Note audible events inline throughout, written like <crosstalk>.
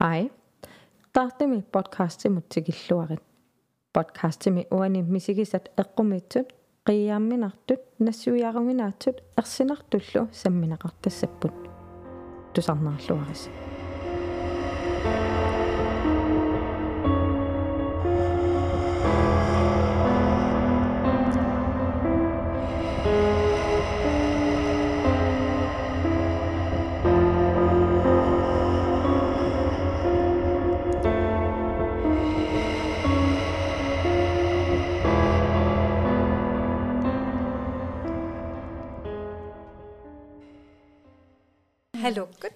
Hej. Tartemi podcastimi tigilluarit. Podcastimi uani misigisat eqqumitut qiyaamminartut nassuiaruminaatut ersinartullu samminaqartassapput. Tusarnaarluaris. Thank you. Halukut.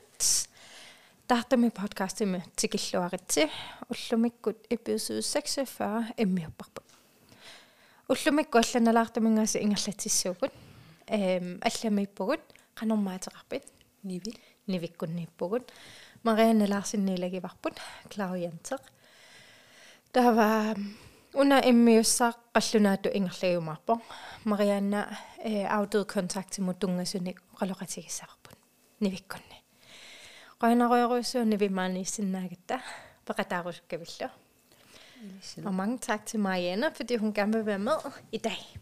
Tartami podcastimi tikilluaritsi ullumikkut episode 46 emmiupparput. Ullumikku алланалаартамингааса ингерлатиссуукут эм алламиппугут qanormaatеқарпит Nivi. nivikkunniippugut Marianne Larsinniiлагиварпут Клауиантеқ тава уна эммиуссаа қаллунаату ингерлagumаарпо Marianna э аудод контактимут тунгасуник qalоqатигиссаварпут nivikkunni qanaruйоруйссуунни вимаанииссиннаагатта пеқатаарусуккавиллу Og mange tak til Marianne, fordi hun gerne vil være med i dag.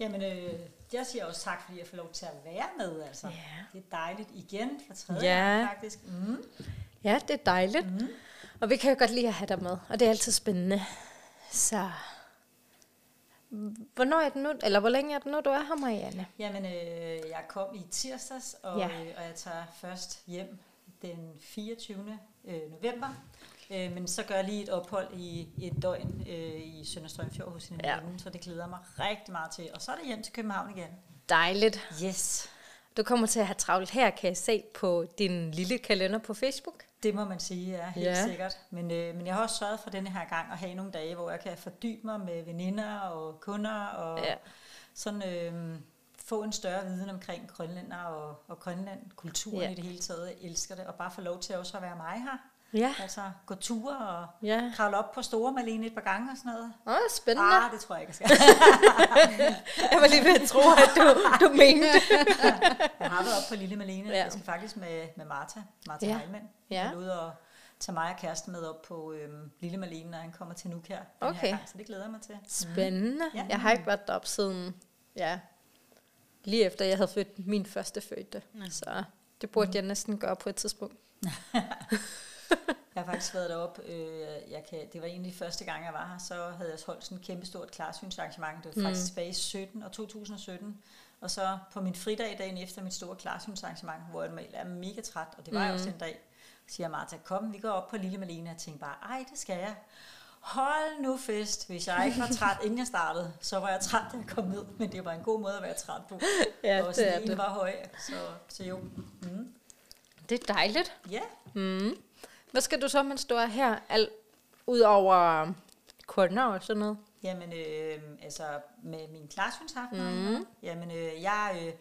Jamen, øh, jeg siger også tak, fordi jeg får lov til at være med. Altså. Ja. Det er dejligt igen for tredje Ja. gang, faktisk. Mm. Ja, det er dejligt. Mm. Og vi kan jo godt lide at have dig med, og det er altid spændende. Så hvornår er det nu, eller hvor længe er det nu, du er her, Marianne? Jamen, øh, jeg kom i tirsdags, og, Ja. øh, og jeg tager først hjem den 24. Øh, november. Øh, men så gør jeg lige et ophold i et døgn øh, i Sønderstrømfjord hos en Ja. ja. så det glæder mig rigtig meget til. Og så er det hjem til København igen. Dejligt. Yes, Du kommer til at have travlt her, kan jeg se på din lille kalender på Facebook. det må man sige, ja, helt Ja. sikkert. Men, øh, men jeg har også sørget for denne her gang at have nogle dage, hvor jeg kan fordybe mig med veninder og kunder og Ja. sådan øh, få en større viden omkring Grønlænder og, og Grønland, kulturen ja. i det hele taget. Jeg elsker det, og bare få lov til også at være mig her. Ja. Altså gå ture og Ja. kravle op på store Malene et par gange og sådan noget. Åh, spændende. Ah, det tror jeg ikke, jeg skal. <laughs> Jeg var lige ved at tro, at du, du mente. <laughs> jeg har været op på Lille Malene. Ja. Jeg skal faktisk med, med Martha, Martha Ja. Heimann. Ja. Jeg ud og tage mig og kæresten med op på øhm, Lille Malene, når han kommer til Nuuk her. Den Okay. Her gang, så det glæder jeg mig til. Spændende. Ja. Jeg har ikke været deroppe siden, ja, lige efter jeg havde født min første fødte. Så det burde jeg næsten gøre på et tidspunkt. <laughs> Jeg har faktisk været deroppe. Øh, jeg kan, det var egentlig første gang, jeg var her. Så havde jeg holdt sådan et kæmpestort klarsynsarrangement. Det var faktisk tilbage i 17 og 2017. Og så på min fridag dagen efter mit store klarsynsarrangement, hvor jeg normalt er mega træt, og det var jeg også den dag, siger Martha, kom, vi går op på Lille Malene. Jeg tænkte bare, ej, det skal jeg. Hold nu fest. Hvis jeg ikke var træt, inden jeg startede, så var jeg træt, da jeg kom ned. Men det var en god måde at være træt på. Ja, og det er det. var høj, så, så jo. Mm. Det er dejligt. Ja, Mm. Hvad skal du så, mens du er her, alt ud over kunder og sådan noget? Jamen, øh, altså med min klarsynsaftener, mm. jamen, øh, jeg, øh,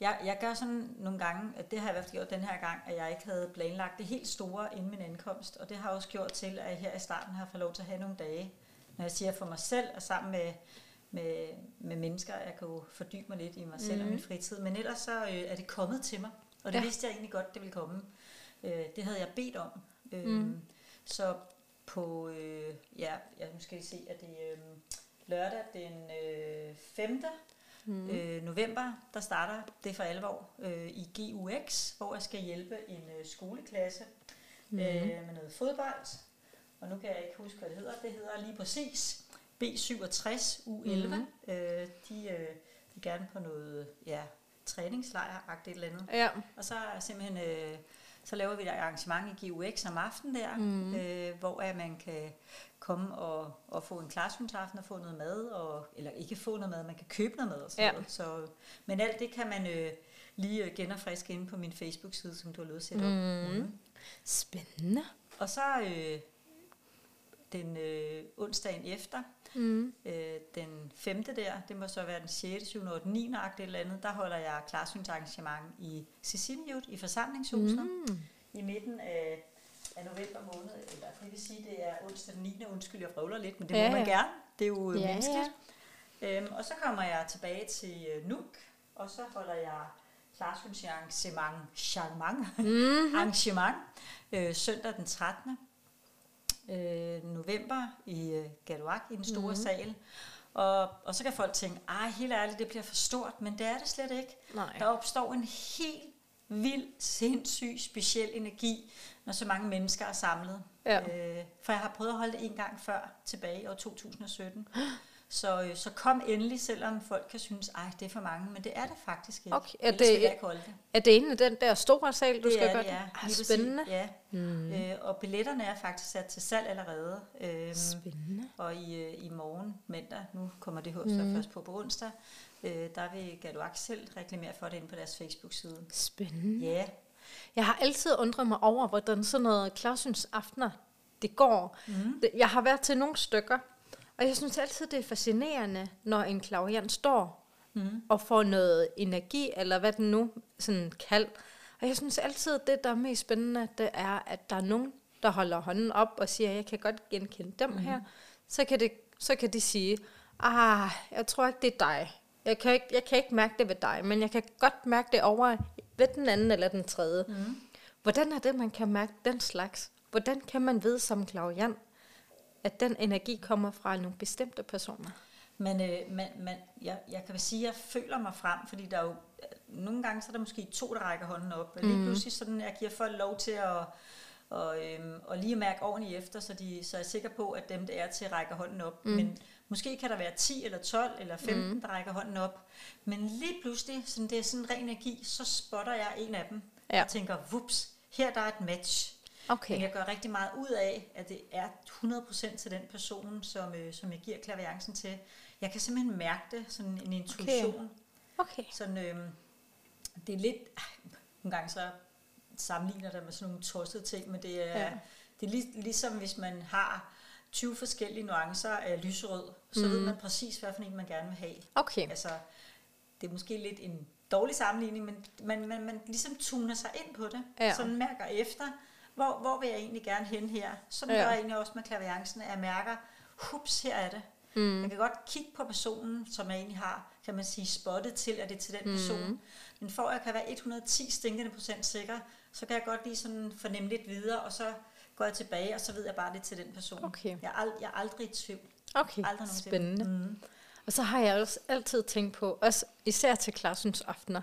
jeg, jeg gør sådan nogle gange, at det har jeg i hvert fald gjort den her gang, at jeg ikke havde planlagt det helt store inden min ankomst, og det har også gjort til, at jeg her i starten har fået lov til at have nogle dage, når jeg siger for mig selv og sammen med, med, med mennesker, jeg kan jo fordybe mig lidt i mig selv og min fritid, men ellers så øh, er det kommet til mig, og det ja. vidste jeg egentlig godt, det ville komme. Øh, det havde jeg bedt om. Øh, mm. Så på, øh, ja, jeg nu skal I se, at det er øh, lørdag den øh, 5. Mm. Øh, november, der starter det for alvor øh, i GUX, hvor jeg skal hjælpe en øh, skoleklasse mm. øh, med noget fodbold. Og nu kan jeg ikke huske, hvad det hedder. Det hedder lige præcis B67 U11. Mm. Øh, de øh, vil gerne på noget ja, træningslejr-agtigt eller andet. Ja. Og så er simpelthen, øh, så laver vi et arrangement i GUX om aftenen der, mm. øh, hvor at man kan komme og, og få en klarsynsaften og få noget mad, og, eller ikke få noget mad, man kan købe noget mad og sådan Ja. noget. Så, men alt det kan man øh, lige øh, genopfriske inde på min Facebook-side, som du har lovet at sætte op. Mm. Spændende. Og så øh, den øh, onsdagen efter, Mm. øh, den femte der, det må så være den 6., 7., 8., 9. agt eller andet, der holder jeg klarsynsarrangement i Siciliut i forsamlingshuset Mm. i midten af, af november måned, eller det vil sige, det er onsdag den 9. Undskyld, jeg vrøvler lidt, men det Ja, må man gerne. Det er jo Ja, ja, menneskeligt. Ja. Øhm, og så kommer jeg tilbage til øh, Nuuk, og så holder jeg klarsyndsarrangement, charmant, mm-hmm. <laughs> arrangement, øh, søndag den 13. Øh, november i øh, Galuak i den store mm-hmm. sal. Og, og så kan folk tænke, ej, helt ærligt, det bliver for stort, men det er det slet ikke. Nej. Der opstår en helt vild, sindssyg, speciel energi, når så mange mennesker er samlet. Ja. Øh, for jeg har prøvet at holde det en gang før, tilbage i år 2017. <gasps> Så, øh, så kom endelig, selvom folk kan synes, ej, det er for mange, men det er det faktisk ikke. Okay, er Ellers det- ikke holde det. Er det i den der store sal, du det skal er gøre det, ja. Ah, spændende. Ja. Mm. Øh, og billetterne er faktisk sat til salg allerede. Øhm, Spændende. og i, øh, i morgen, mandag, nu kommer det hos mm. først på på onsdag, øh, der vil Galuak selv reklamere for det inde på deres Facebook-side. Spændende. Ja, Jeg har altid undret mig over, hvordan sådan noget klarsyns aftener, det går. Mm. Jeg har været til nogle stykker, og jeg synes altid, det er fascinerende, når en klaviant står mm. og får noget energi, eller hvad den nu sådan kald. Og jeg synes altid, det der er mest spændende, det er, at der er nogen, der holder hånden op og siger, jeg kan godt genkende dem mm. her. Så kan, det, så kan de sige, ah, jeg tror ikke, det er dig. Jeg kan, ikke, jeg kan ikke mærke det ved dig, men jeg kan godt mærke det over ved den anden eller den tredje. Mm. Hvordan er det, man kan mærke den slags? Hvordan kan man vide som klaviant, at den energi kommer fra nogle bestemte personer? men, øh, men, men jeg, jeg kan sige, at jeg føler mig frem, fordi der er jo, nogle gange så er der måske to, der rækker hånden op, og lige pludselig sådan, jeg giver folk lov til at og, øhm, og lige mærke ordentligt efter, så, de, så er jeg sikker på, at dem, der er til, rækker hånden op. Mm. Men måske kan der være 10 eller 12 eller 15, mm. der rækker hånden op. Men lige pludselig, sådan, det er sådan ren energi, så spotter jeg en af dem, Ja. og tænker, vups, her der er et match. Okay. Men jeg gør rigtig meget ud af, at det er 100% til den person, som, øh, som jeg giver klaviancen til. Jeg kan simpelthen mærke det, sådan en intuition. Okay. Sådan, øh, det er lidt, <laughs> nogle gange så sammenligner det med sådan nogle tossede ting, men det er, Ja. ja. det er lig, ligesom hvis man har 20 forskellige nuancer af lyserød, så mm. ved man præcis, hvad for en man gerne vil have. Okay. Altså, det er måske lidt en dårlig sammenligning, men man, man, man ligesom tuner sig ind på det. Ja. Sådan mærker efter, hvor, hvor vil jeg egentlig gerne hen her. Sådan Ja. gør jeg egentlig også med klaviancen, at jeg mærker, hups, her er det. Mm. Jeg kan godt kigge på personen, som jeg egentlig har, kan man sige, spottet til, at det er til den person. Men for at jeg kan være 110 stinkende procent sikker, så kan jeg godt lige sådan fornemme lidt videre, og så går jeg tilbage, og så ved jeg bare lidt til den person. Okay. Jeg, er ald- jeg er aldrig i tvivl. Okay, Aldrig spændende. Mm. Og så har jeg også altid tænkt på, også især til Klarsens aftener,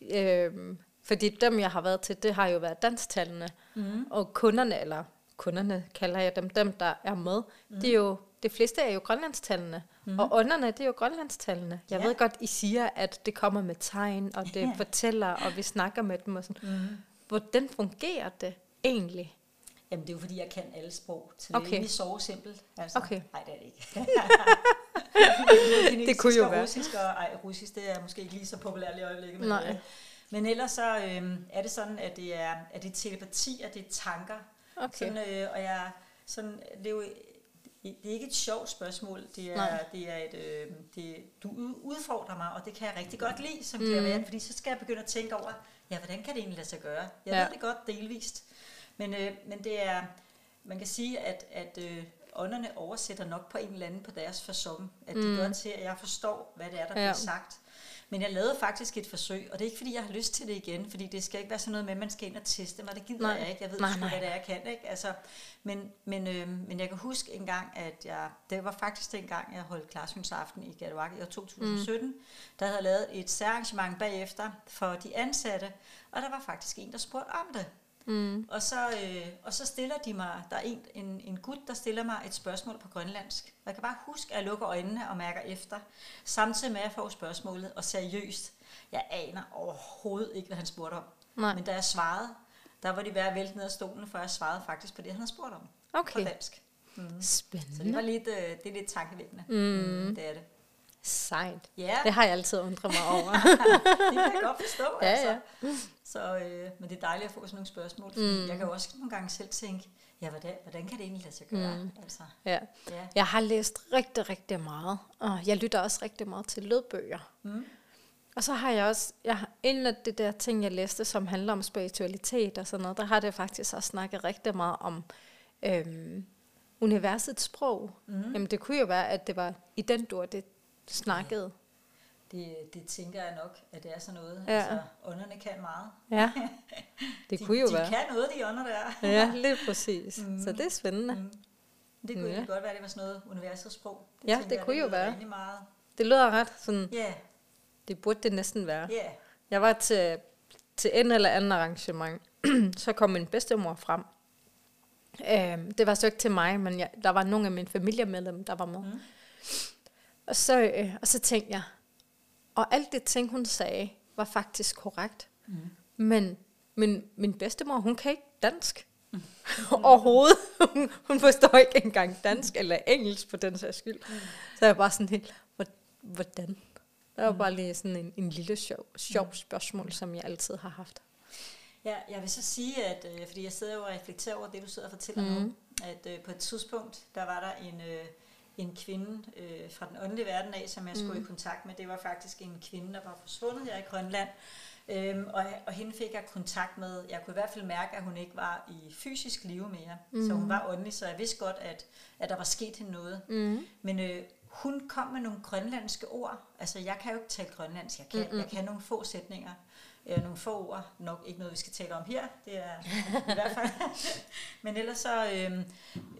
øhm, fordi dem, jeg har været til, det har jo været danstallene, mm. og kunderne, eller kunderne kalder jeg dem, dem der er med, mm. det er jo, det fleste er jo grønlandstallene, mm. og ånderne, det er jo grønlandstallene. Jeg Ja. ved godt, I siger, at det kommer med tegn, og det fortæller, og vi snakker med dem og sådan. Mm. Hvordan fungerer det egentlig? Jamen, det er jo fordi, jeg kan alle sprog. Så det Okay. er egentlig så simpelt. Altså, Okay. Nej, det er det ikke. <laughs> Det kunne jo være. Russisk og, ej, russisk, det er måske ikke lige så populært i øjeblikket. Men, Nej. Øh, men ellers så øhm, er det sådan, at det er, at det er telepati, og det er tanker. Okay. Sådan, øh, og jeg, sådan, det er jo det er ikke et sjovt spørgsmål. Det er, Nej. det er et, øh, det, du ud- udfordrer mig, og det kan jeg rigtig godt lide som klaverant, fordi så skal jeg begynde at tænke over, ja, hvordan kan det egentlig lade sig gøre? Jeg Ja. ved det godt delvist, men, øh, men det er, man kan sige, at, at øh, ånderne oversætter nok på en eller anden på deres façon, at det gør til, at jeg forstår, hvad det er, der ja. bliver sagt. Men jeg lavede faktisk et forsøg, og det er ikke fordi, jeg har lyst til det igen, fordi det skal ikke være sådan noget med, at man skal ind og teste mig. Det gider Nej. jeg ikke. Jeg ved Nej, sgu, nej. hvad det er, jeg kan. Ikke? Altså, men, men, øh, men jeg kan huske en gang, at jeg, det var faktisk den gang, jeg holdt klarsynsaften i Galuak i år 2017. Mm. Der havde jeg lavet et særarrangement bagefter for de ansatte, og der var faktisk en, der spurgte om det. Mm. Og, så, øh, og så stiller de mig, der er en, en, en gut, der stiller mig et spørgsmål på grønlandsk. Og jeg kan bare huske, at jeg lukker øjnene og mærker efter, samtidig med at jeg får spørgsmålet, og seriøst, jeg aner overhovedet ikke, hvad han spurgte om. Nej. Men da jeg svarede, der var de at vælte ned af stolen, for jeg svarede faktisk på det, han havde spurgt om. Okay. På dansk. Så det Spændende. var lidt, øh, det er lidt tankevækkende. Mm. Det er det. Sejt. Ja, Det har jeg altid undret mig over. <laughs> det kan jeg godt forstå. Ja, altså. ja. Så, øh, men det er dejligt at få sådan nogle spørgsmål, mm. jeg kan jo også nogle gange selv tænke, ja, hvordan, hvordan kan det egentlig lade sig gøre? Mm. Altså, ja. ja. Jeg har læst rigtig, rigtig meget, og jeg lytter også rigtig meget til lydbøger. Mm. Og så har jeg også, jeg har, af de der ting, jeg læste, som handler om spiritualitet og sådan noget, der har det faktisk også snakket rigtig meget om øhm, universets sprog. Mm. Jamen det kunne jo være, at det var i den dur, det snakkede. det, det tænker jeg nok, at det er sådan noget. Ja. Altså, ånderne kan meget. Ja, <laughs> det de, kunne jo de være. kan noget, de ånder der. Ja, <laughs> lige præcis. Mm. Så det er spændende. Mm. Det kunne Ja. ja. godt være, at det var sådan noget universets sprog. Ja, tænker det jeg, kunne jo lyder være. Meget. Det lyder ret sådan, Ja, det burde det næsten være. ja. Jeg var til, til en eller anden arrangement, <clears throat> så kom min bedstemor frem. Øhm, det var så ikke til mig, men jeg, der var nogle af mine familiemedlemmer, der var med. Mm. Og, så, øh, og så tænkte jeg, og alt det ting, hun sagde, var faktisk korrekt. Mm. Men min, min bedstemor, hun kan ikke dansk. <laughs> Overhovedet. Hun, hun forstår ikke engang dansk eller engelsk på den sags skyld. Så jeg var bare sådan helt, "Hvor- hvordan? Det var bare lige sådan en, en lille sjov, sjov spørgsmål, som jeg altid har haft. Ja, jeg vil så sige, at øh, fordi jeg sidder og reflekterer over det, du sidder og fortæller mm. nu, at øh, på et tidspunkt, der var der en, øh, en kvinde øh, fra den åndelige verden af, som jeg skulle Mhm. i kontakt med. Det var faktisk en kvinde, der var forsvundet her i Grønland. Øhm, og, og hende fik jeg kontakt med. Jeg kunne i hvert fald mærke, at hun ikke var i fysisk live mere. Mm. Så hun var åndelig, så jeg vidste godt, at, at der var sket hende noget. Mm. Men øh, hun kom med nogle grønlandske ord. Altså, jeg kan jo ikke tale grønlandsk. Jeg kan, Mm-mm. jeg kan nogle få sætninger. Øh, nogle få ord. Nok ikke noget, vi skal tale om her. Det er i hvert fald. <laughs> Men ellers så, øh,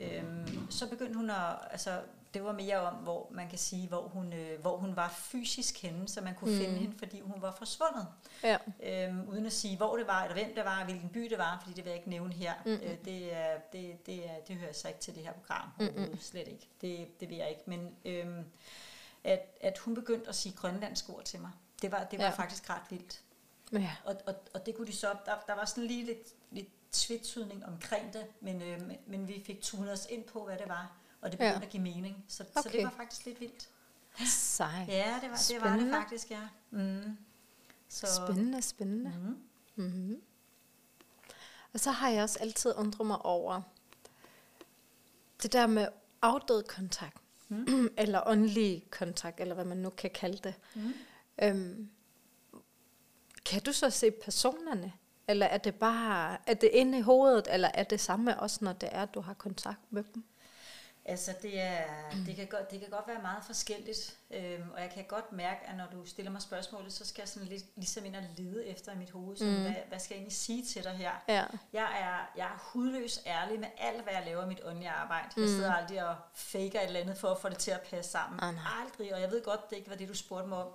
øh, så begyndte hun at... Altså, det var mere om, hvor man kan sige, hvor hun, øh, hvor hun var fysisk henne, så man kunne Mm. mm. finde hende, fordi hun var forsvundet. Ja. Øhm, uden at sige, hvor det var, eller hvem det var, hvilken by det var, fordi det vil jeg ikke nævne her. Mm. Mm. Øh, det, er, det, det, er, det hører sig ikke til det her program. Mm-hmm. Slet ikke. Det, det vil jeg ikke. Men øhm, at, at hun begyndte at sige grønlandske ord til mig, det var, det var Ja. faktisk ret vildt. Ja. Og, og, og det kunne de så, der, der var sådan lige lidt, lidt tvetydigning omkring det, men, øh, men, men vi fik tunet os ind på, hvad det var, og det begyndte Ja. at give mening. Så, okay. så det var faktisk lidt vildt. Sej. Ja, det var det, var det faktisk, ja. Mm. Så, Spændende, spændende. Mm. Mm-hmm. Og så har jeg også altid undret mig over det der med afdød kontakt, mm. <clears throat> eller åndelig kontakt, eller hvad man nu kan kalde det. Mm. Øhm, kan du så se personerne? Eller er det bare er det inde i hovedet, eller er det samme også, når det er, at du har kontakt med dem? Altså, det, er, det, kan godt, det kan godt være meget forskelligt, øhm, og jeg kan godt mærke, at når du stiller mig spørgsmålet, så skal jeg sådan lidt, ligesom ind og lede efter i mit hoved, sådan, Mm. hvad, hvad skal jeg egentlig sige til dig her? Ja. Jeg er, jeg er hudløs ærlig med alt, hvad jeg laver i mit åndelige arbejde. Mm. Jeg sidder aldrig og faker et eller andet for at få det til at passe sammen. Nej. aldrig, og jeg ved godt, det ikke var det, du spurgte mig om.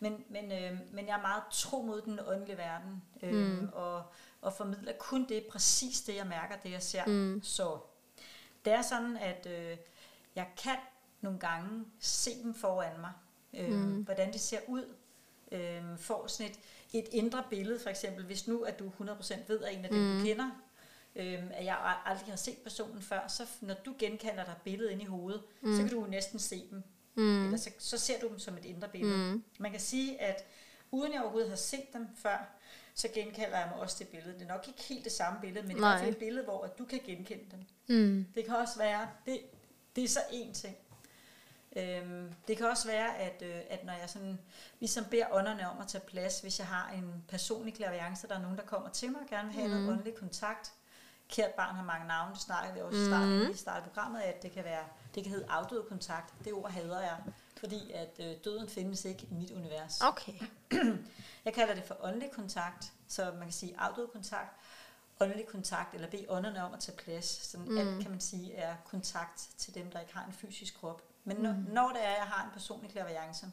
Men, men, øh, men jeg er meget tro mod den åndelige verden, øh, mm. og, og formidler kun det, præcis det, jeg mærker, det jeg ser. Mm. Så det er sådan, at øh, jeg kan nogle gange se dem foran mig, øh, Mm. hvordan de ser ud, øh, får sådan et, et indre billede, for eksempel, hvis nu, at du 100% ved, at en af dem, Mm. du kender, øh, at jeg aldrig har set personen før, så når du genkalder dig billedet ind i hovedet, mm. Mm. så kan du jo næsten se dem. Mm. Eller så, så ser du dem som et indre billede. Mm. Man kan sige, at uden jeg overhovedet har set dem før, så genkalder jeg mig også det billede. Det er nok ikke helt det samme billede, men det er i Nej. et billede, hvor at du kan genkende dem. Mm. Det kan også være, det, det er så én ting. Øhm, det kan også være, at, øh, at når jeg sådan, ligesom beder ånderne om at tage plads, hvis jeg har en personlig klaviance, der er nogen, der kommer til mig og gerne vil have mm. Noget åndelig kontakt. Kært barn har mange navne, det snakker vi også i Mhm. starten, i starten af programmet, at det kan, være, det kan hedde afdød kontakt. Det ord hader jeg, fordi at øh, døden findes ikke i mit univers. Okay. <clears throat> Jeg kalder det for åndelig kontakt, så man kan sige afdød kontakt, åndelig kontakt, eller bede ånderne om at tage plads. Sådan Mm. alt kan man sige er kontakt til dem, der ikke har en fysisk krop. Men når, mm. når det er, at jeg har en personlig klaverjance,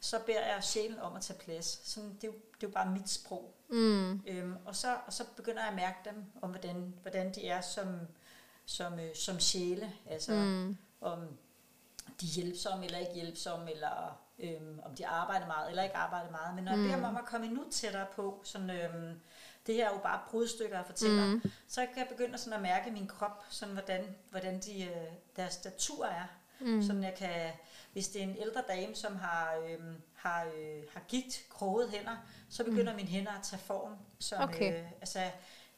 så beder jeg sjælen om at tage plads. Sådan, det, er jo, det er jo bare mit sprog. Mm. Øhm, og, så, og så begynder jeg at mærke dem, om hvordan, hvordan de er som, som, øh, som sjæle. Altså Mm. om de er hjælpsomme eller ikke hjælpsomme, eller øhm, om de arbejder meget eller ikke arbejder meget. Men når jeg beder dem om at komme endnu tættere på, sådan, øhm, det her er jo bare brudstykker, jeg fortæller, Mm. mm. så kan jeg begynde sådan at mærke min krop, sådan hvordan, hvordan de, øh, deres statur er. Mm. Sådan jeg kan, hvis det er en ældre dame, som har, øhm, har, øh, har gigt, kroget hænder, så begynder mm. mine hænder at tage form. Som, Okay. øh, altså,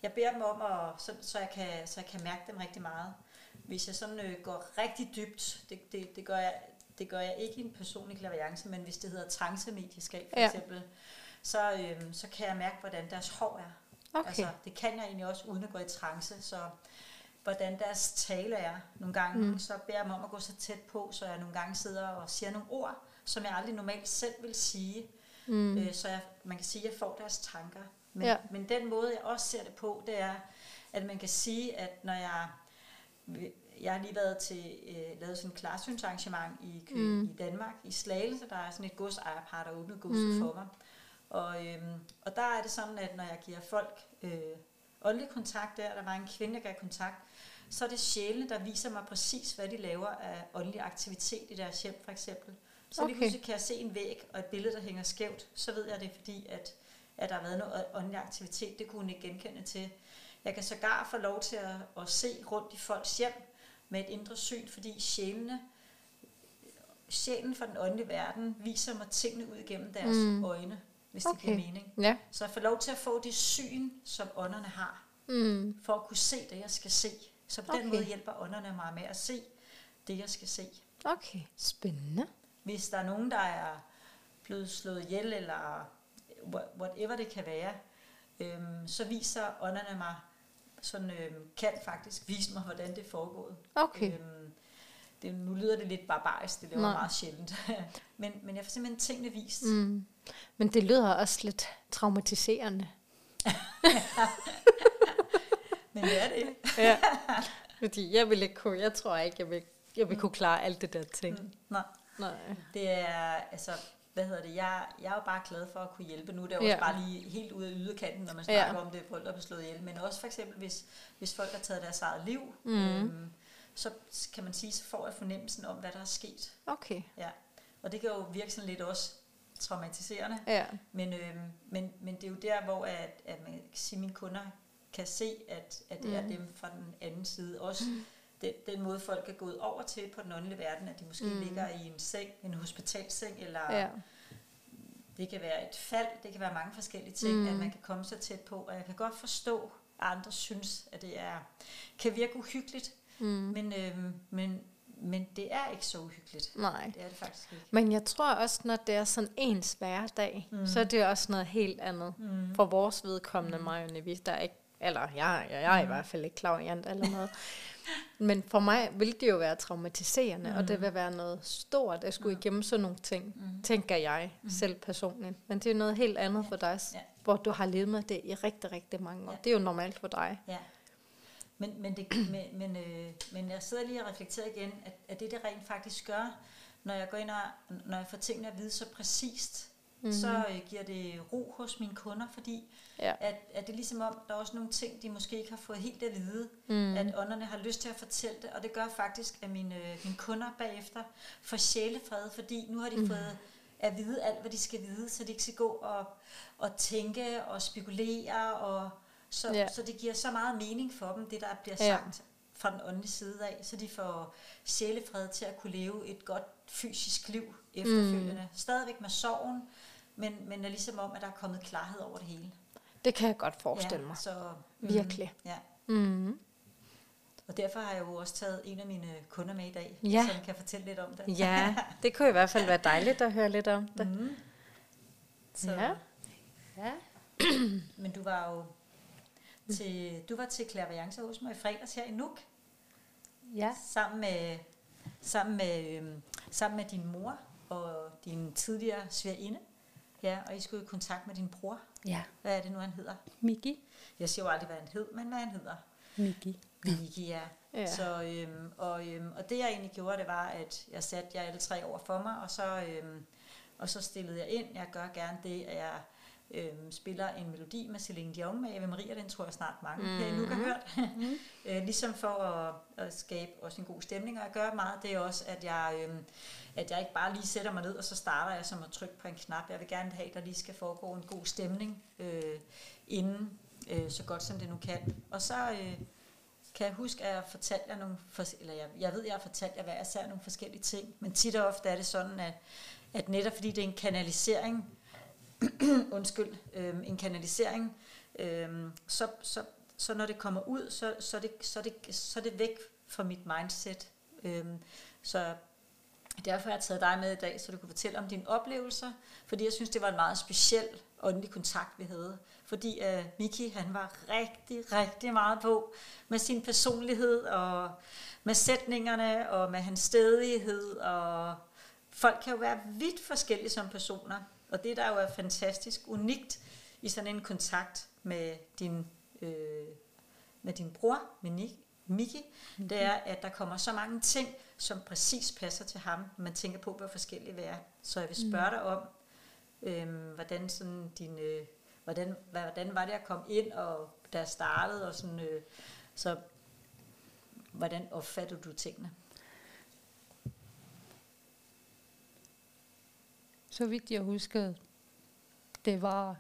jeg beder dem om, at, så, så, jeg kan, så jeg kan mærke dem rigtig meget. Hvis jeg sådan øh, går rigtig dybt, det, det, det, gør jeg, det gør jeg ikke i en personlig klaviance, men hvis det hedder transemedieskab for Ja. eksempel, så, øhm, så kan jeg mærke, hvordan deres hår er. Okay. Altså, det kan jeg egentlig også, uden at gå i trance. Så hvordan deres tale er. Nogle gange, mm. så beder jeg dem om at gå så tæt på, så jeg nogle gange sidder og siger nogle ord, som jeg aldrig normalt selv vil sige. Mm. Øh, så jeg, man kan sige, at jeg får deres tanker. Men, Ja. men den måde, jeg også ser det på, det er, at man kan sige, at når jeg... Jeg har lige været til øh, lavet sådan et klarsynsarrangement i, Kø- mm. i Danmark, i Slagelse. Der er sådan et godsejerpar, der åbnet godset mm. for mig. Og, øhm, og der er det sådan, at når jeg giver folk øh, åndelig kontakt der, der var en kvinde, der gav kontakt, så er det sjælene, der viser mig præcis, hvad de laver af åndelig aktivitet i deres hjem, for eksempel. Så okay. lige pludselig kan jeg se en væg og et billede, der hænger skævt, så ved jeg det, fordi at, at der har været noget åndelig aktivitet. Det kunne hun ikke genkende til. Jeg kan sågar få lov til at, at se rundt i folks hjem med et indre syn, fordi sjælene, sjælen fra den åndelige verden viser mig tingene ud igennem deres mm. øjne, hvis okay. det giver mening. Ja. Så jeg får lov til at få det syn, som ånderne har, Mm. for at kunne se det, jeg skal se. Så på okay. den måde hjælper ånderne mig med at se det, jeg skal se. Okay, spændende. Hvis der er nogen, der er blevet slået ihjel, eller wha- whatever det kan være, øhm, så viser ånderne mig, sådan øhm, kan faktisk vise mig, hvordan det er foregået. Okay. Øhm, det, nu lyder det lidt barbarisk, det er Nej. meget sjældent. <laughs> men, men jeg får simpelthen tingene vist. Mm. Men det lyder også lidt traumatiserende. <laughs> Men det er det. <laughs> Ja. Fordi jeg vil ikke kunne, jeg tror ikke, jeg vil, jeg vil kunne klare alt det der ting. Mm, Nej. Nej. Det er, altså, hvad hedder det, jeg, jeg er jo bare glad for at kunne hjælpe. Nu er det jo Ja. også bare lige helt ude af yderkanten, når man Ja. snakker om det, folk er slået ihjel. Men også for eksempel, hvis, hvis folk har taget deres eget liv, Mhm. øhm, så kan man sige, så får jeg fornemmelsen om, hvad der er sket. Okay. Ja. Og det kan jo virke sådan lidt også traumatiserende. Ja. Men, øhm, men, men det er jo der, hvor at, at man kan sige, at mine kunder kan se, at, at det mm. er dem fra den anden side. Også mm. <laughs> den, den måde, folk er gået over til på den åndelige verden, at de måske mm. ligger i en seng, en hospitalseng, eller Ja. det kan være et fald, det kan være mange forskellige ting, mm. at man kan komme så tæt på. Og jeg kan godt forstå, at andre synes, at det er, kan virke uhyggeligt, Mm. men, øhm, men, men det er ikke så uhyggeligt. Nej. Det er det faktisk ikke. Men jeg tror også, når det er sådan ens hverdag, mm. så er det også noget helt andet. Mm. For vores vedkommende mm. mig, der er ikke, eller jeg, jeg, jeg er i hvert fald ikke klaverjant eller noget. <laughs> Men for mig vil det jo være traumatiserende, mm. og det vil være noget stort at skulle igennem sådan nogle ting, mm. tænker jeg mm. selv personligt. Men det er noget helt andet for dig, Ja. hvor du har levet med det i rigtig, rigtig mange år. Ja. Det er jo normalt for dig. Ja. Men, men, det, men, men, øh, men jeg sidder lige og reflekterer igen, at, at det, det rent faktisk gør, når jeg går ind og når jeg får tingene at vide så præcist, mm-hmm. så øh, giver det ro hos mine kunder, fordi Ja. at, at det er ligesom om, der er også nogle ting, de måske ikke har fået helt at vide, mm. at ånderne har lyst til at fortælle det, og det gør faktisk, at mine, øh, mine kunder bagefter får sjælefred, fordi nu har de mm. fået at vide alt, hvad de skal vide, så de ikke skal gå og, og tænke og spekulere, og så, Ja. ja. så det giver så meget mening for dem, det der bliver Ja. sagt fra den åndelige side af, så de får sjælefred til at kunne leve et godt fysisk liv efterfølgende. Mm. Stadigvæk med sorgen, men, men er ligesom om, at der er kommet klarhed over det hele. Det kan jeg godt forestille ja, mig. Så, Virkelig. Ja. Mm. Og derfor har jeg jo også taget en af mine kunder med i dag, Ja. som kan fortælle lidt om det. Ja, <laughs> det kunne i hvert fald være dejligt at høre lidt om det. Mm. Så, Ja. ja. <clears throat> Men du var jo til, du var til klaverance hos mig i fredags her i Nuuk, Ja. sammen med, sammen med, øhm, sammen med din mor og din tidligere svigerinde. Ja, og I skulle i kontakt med din bror. Ja. Hvad er det nu, han hedder? Miki. Jeg siger jo aldrig, hvad han hed, men hvad han hedder. Miki. Miki, ja. Ja. Så, øhm, og, øhm, og det jeg egentlig gjorde, det var, at jeg satte jer alle tre over for mig, og så, øhm, og så stillede jeg ind. Jeg gør gerne det, at jeg øhm, spiller en melodi med Celine Dion med Ave Maria, den tror jeg snart mange mm. her nu har hørt. Mm. <laughs> øh, ligesom for at, at skabe også en god stemning, og jeg gør meget det er også, at jeg, øhm, at jeg ikke bare lige sætter mig ned, og så starter jeg som at trykke på en knap. Jeg vil gerne have, at der lige skal foregå en god stemning øh, inden, øh, så godt som det nu kan. Og så... Øh, kan jeg huske, at jeg fortalte jer nogle, fors- eller jeg, jeg ved, jeg har fortalt jer hver især nogle forskellige ting, men tit og ofte er det sådan, at, at netop fordi det er en kanalisering, <clears throat> undskyld, øhm, en kanalisering, øhm, så, så, så når det kommer ud, så, så, det, så, det, så det væk fra mit mindset. Øhm, så derfor har jeg taget dig med i dag, så du kunne fortælle om dine oplevelser, fordi jeg synes, det var en meget speciel åndelig kontakt, vi havde. Fordi øh, Miki, han var rigtig, rigtig meget på med sin personlighed, og med sætningerne, og med hans stedighed, og folk kan jo være vidt forskellige som personer, og det der jo er fantastisk unikt i sådan en kontakt med din, øh, med din bror, med Nick, Miki, mm-hmm. det er, at der kommer så mange ting, som præcis passer til ham. Man tænker på, hvor forskellige vi er. Så jeg vil spørge dig om, øh, hvordan sådan din, øh, hvordan, hvordan var det at komme ind, og da jeg startede, og sådan, øh, så hvordan opfatter du tingene? Så vidt jeg husker, det var,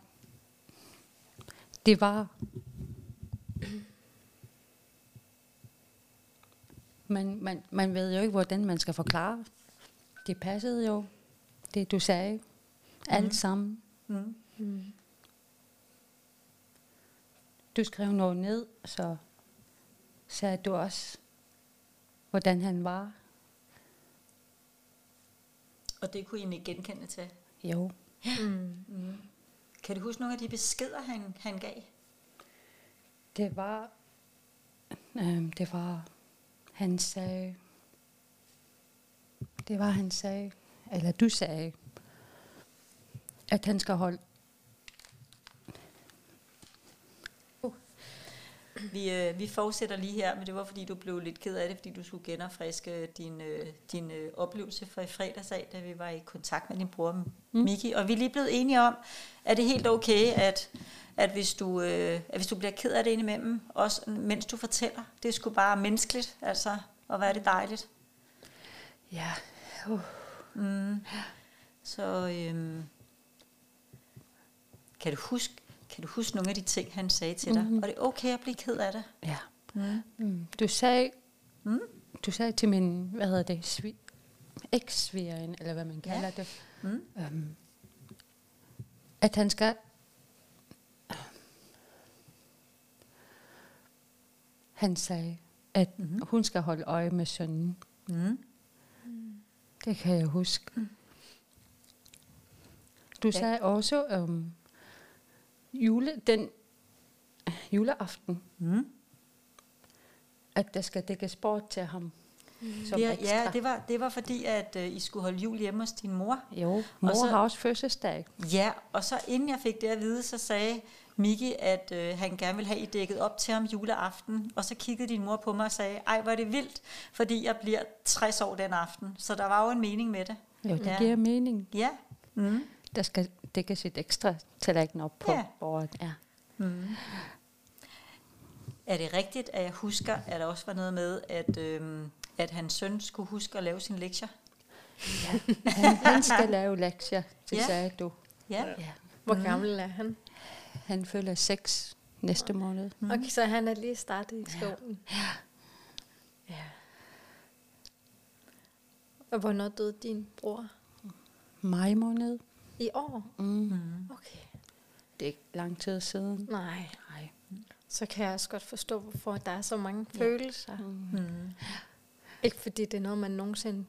det var, man, man, man ved jo ikke, hvordan man skal forklare. Det passede jo, det du sagde, alt Mhm. sammen. Mm. Mm. Du skrev noget ned, så sagde du også, hvordan han var. Og det kunne I egentlig genkende til. Jo, Mm. Mm. Kan du huske nogle af de beskeder, han, han gav? det var, øhm, det var, han sagde, det var, han sagde, eller du sagde, at han skal holde, Vi, øh, vi fortsætter lige her, men det var fordi, du blev lidt ked af det, fordi du skulle genopfriske din, øh, din øh, oplevelse fra i fredags af, da vi var i kontakt med din bror mm. Miki. Og vi er lige blevet enige om, at det er helt okay, at, at, hvis du, øh, at hvis du bliver ked af det indimellem, også mens du fortæller, det er sgu bare menneskeligt, altså, og hvad er det dejligt. ja, uh, Mm. Så øhm, kan du huske, kan du huske nogle af de ting, han sagde til dig? Mhm. Og det er okay at blive ked af det. ja. Mm. Mm. Du sagde, Mm. du sagde til min, hvad hedder det, svi, eks-svigerinde, eller hvad man Ja. kalder det, Mm. øhm, at han skal han sagde, at Mhm. mm-hmm. hun skal holde øje med sønnen. Mm. Det kan jeg huske. Mm. Du Ja. sagde også um, jule, den juleaften, Mm. at der skal dækkes bort til ham. Som Ja, ekstra. ja det, var, det var fordi, at øh, I skulle holde jul hjemme hos din mor. Jo, mor så- har også fødselsdag. Ja, og så inden jeg fik det at vide, så sagde Miki, at øh, han gerne ville have I dækket op til ham juleaften. Og så kiggede din mor på mig og sagde, ej, hvor er det vildt, fordi jeg bliver 60 år den aften. Så der var jo en mening med det. Jo, det ja. giver mening. Ja. Mm. Der skal dækkes et ekstra tallerken op på Ja. bordet. Ja. Mm. Er det rigtigt, at jeg husker, at der også var noget med, at, øhm, at hans søn skulle huske at lave sine lektier? Han, han skal lave lektier, det Ja. ja. sagde du. Ja. Ja. Hvor gammel er han? Han følger seks næste måned. Mm. Okay, så han er lige startet i skolen. Ja. Ja. Og hvornår døde din bror? Maj måned. I år? Mm. Mm. Okay. Det er ikke lang tid siden. Nej, Nej. så kan jeg også godt forstå, hvorfor der er så mange ja. følelser. Mm. Mm. Ikke fordi det er noget, man nogensinde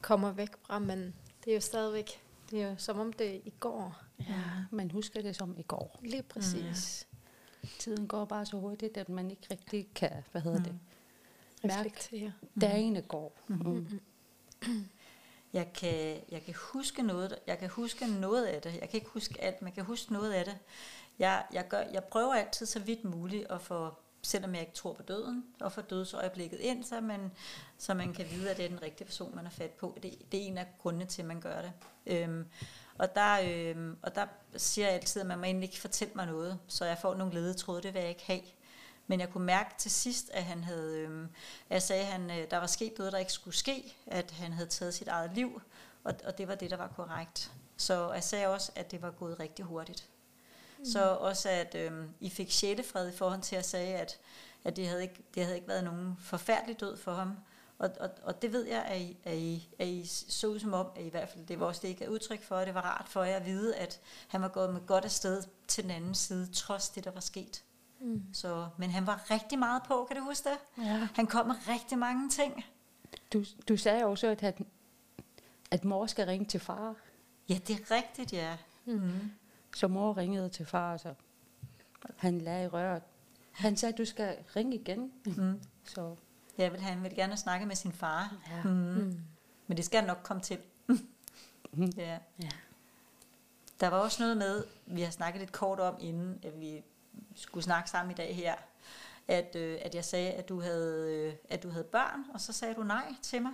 kommer væk fra, men det er jo stadigvæk, det er jo som om det er i går. Ja, man husker det som i går. Lige præcis. Tiden går bare så hurtigt, at man ikke rigtig kan, hvad hedder det, mærke, dagene går. Mm. Jeg kan, jeg kan huske noget, jeg kan huske noget af det. Jeg kan ikke huske alt, men jeg kan huske noget af det. Jeg, jeg, gør, jeg prøver altid så vidt muligt at få, selvom jeg ikke tror på døden, at få dødsøjeblikket ind, så man, så man kan vide, at det er den rigtige person, man har fat på. Det, det er en af grundene til, at man gør det. Øhm, og, der, øhm, og der siger jeg altid, at man må egentlig ikke fortælle mig noget, så jeg får nogle ledetråde, det vil jeg ikke have. Men jeg kunne mærke til sidst, at han havde, øhm, jeg sagde, at han, øh, der var sket noget, der ikke skulle ske, at han havde taget sit eget liv, og, og det var det, der var korrekt. Så jeg sagde også, at det var gået rigtig hurtigt. Mm. Så også, at øhm, I fik sjælefred i forhold til at sige, at, at det, havde ikke, det havde ikke været nogen forfærdelig død for ham. Og, og, og det ved jeg, at I, at, I, at I så ud som om, at I, hvert fald det var også det, I gav udtryk for, at det var rart for jer at vide, at han var gået med godt afsted til den anden side, trods det, der var sket. Mm. Så, men han var rigtig meget på, kan du huske det? Ja. Han kom med rigtig mange ting. Du, du sagde også, at, han, at mor skal ringe til far. Ja, det er rigtigt, ja. Mm. Så mor ringede til far, så han lagde i røret. Han sagde, at du skal ringe igen. Mm. Så Jeg vil, han ville gerne snakke med sin far. ja. Mm. Mm. Men det skal nok komme til. ja. Ja. Der var også noget med, vi har snakket lidt kort om, inden at vi skulle snakke sammen i dag her, at, øh, at jeg sagde, at du, havde, øh, at du havde børn, og så sagde du nej til mig.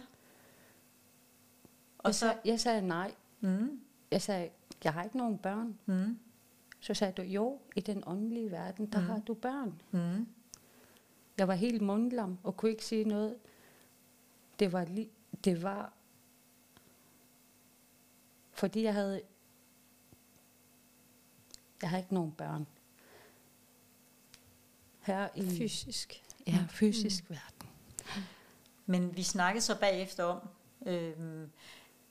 Og Jeg, så, sag, jeg sagde nej. mm, Jeg sagde, jeg har ikke nogen børn. mm, Så sagde du, jo, i den åndelige verden, der mm. har du børn. mm, Jeg var helt mundlam og kunne ikke sige noget. Det var, li- det var fordi jeg havde, jeg har ikke nogen børn. Her i Fysisk. ja, fysisk mm. verden. Men vi snakkede så bagefter om, øhm,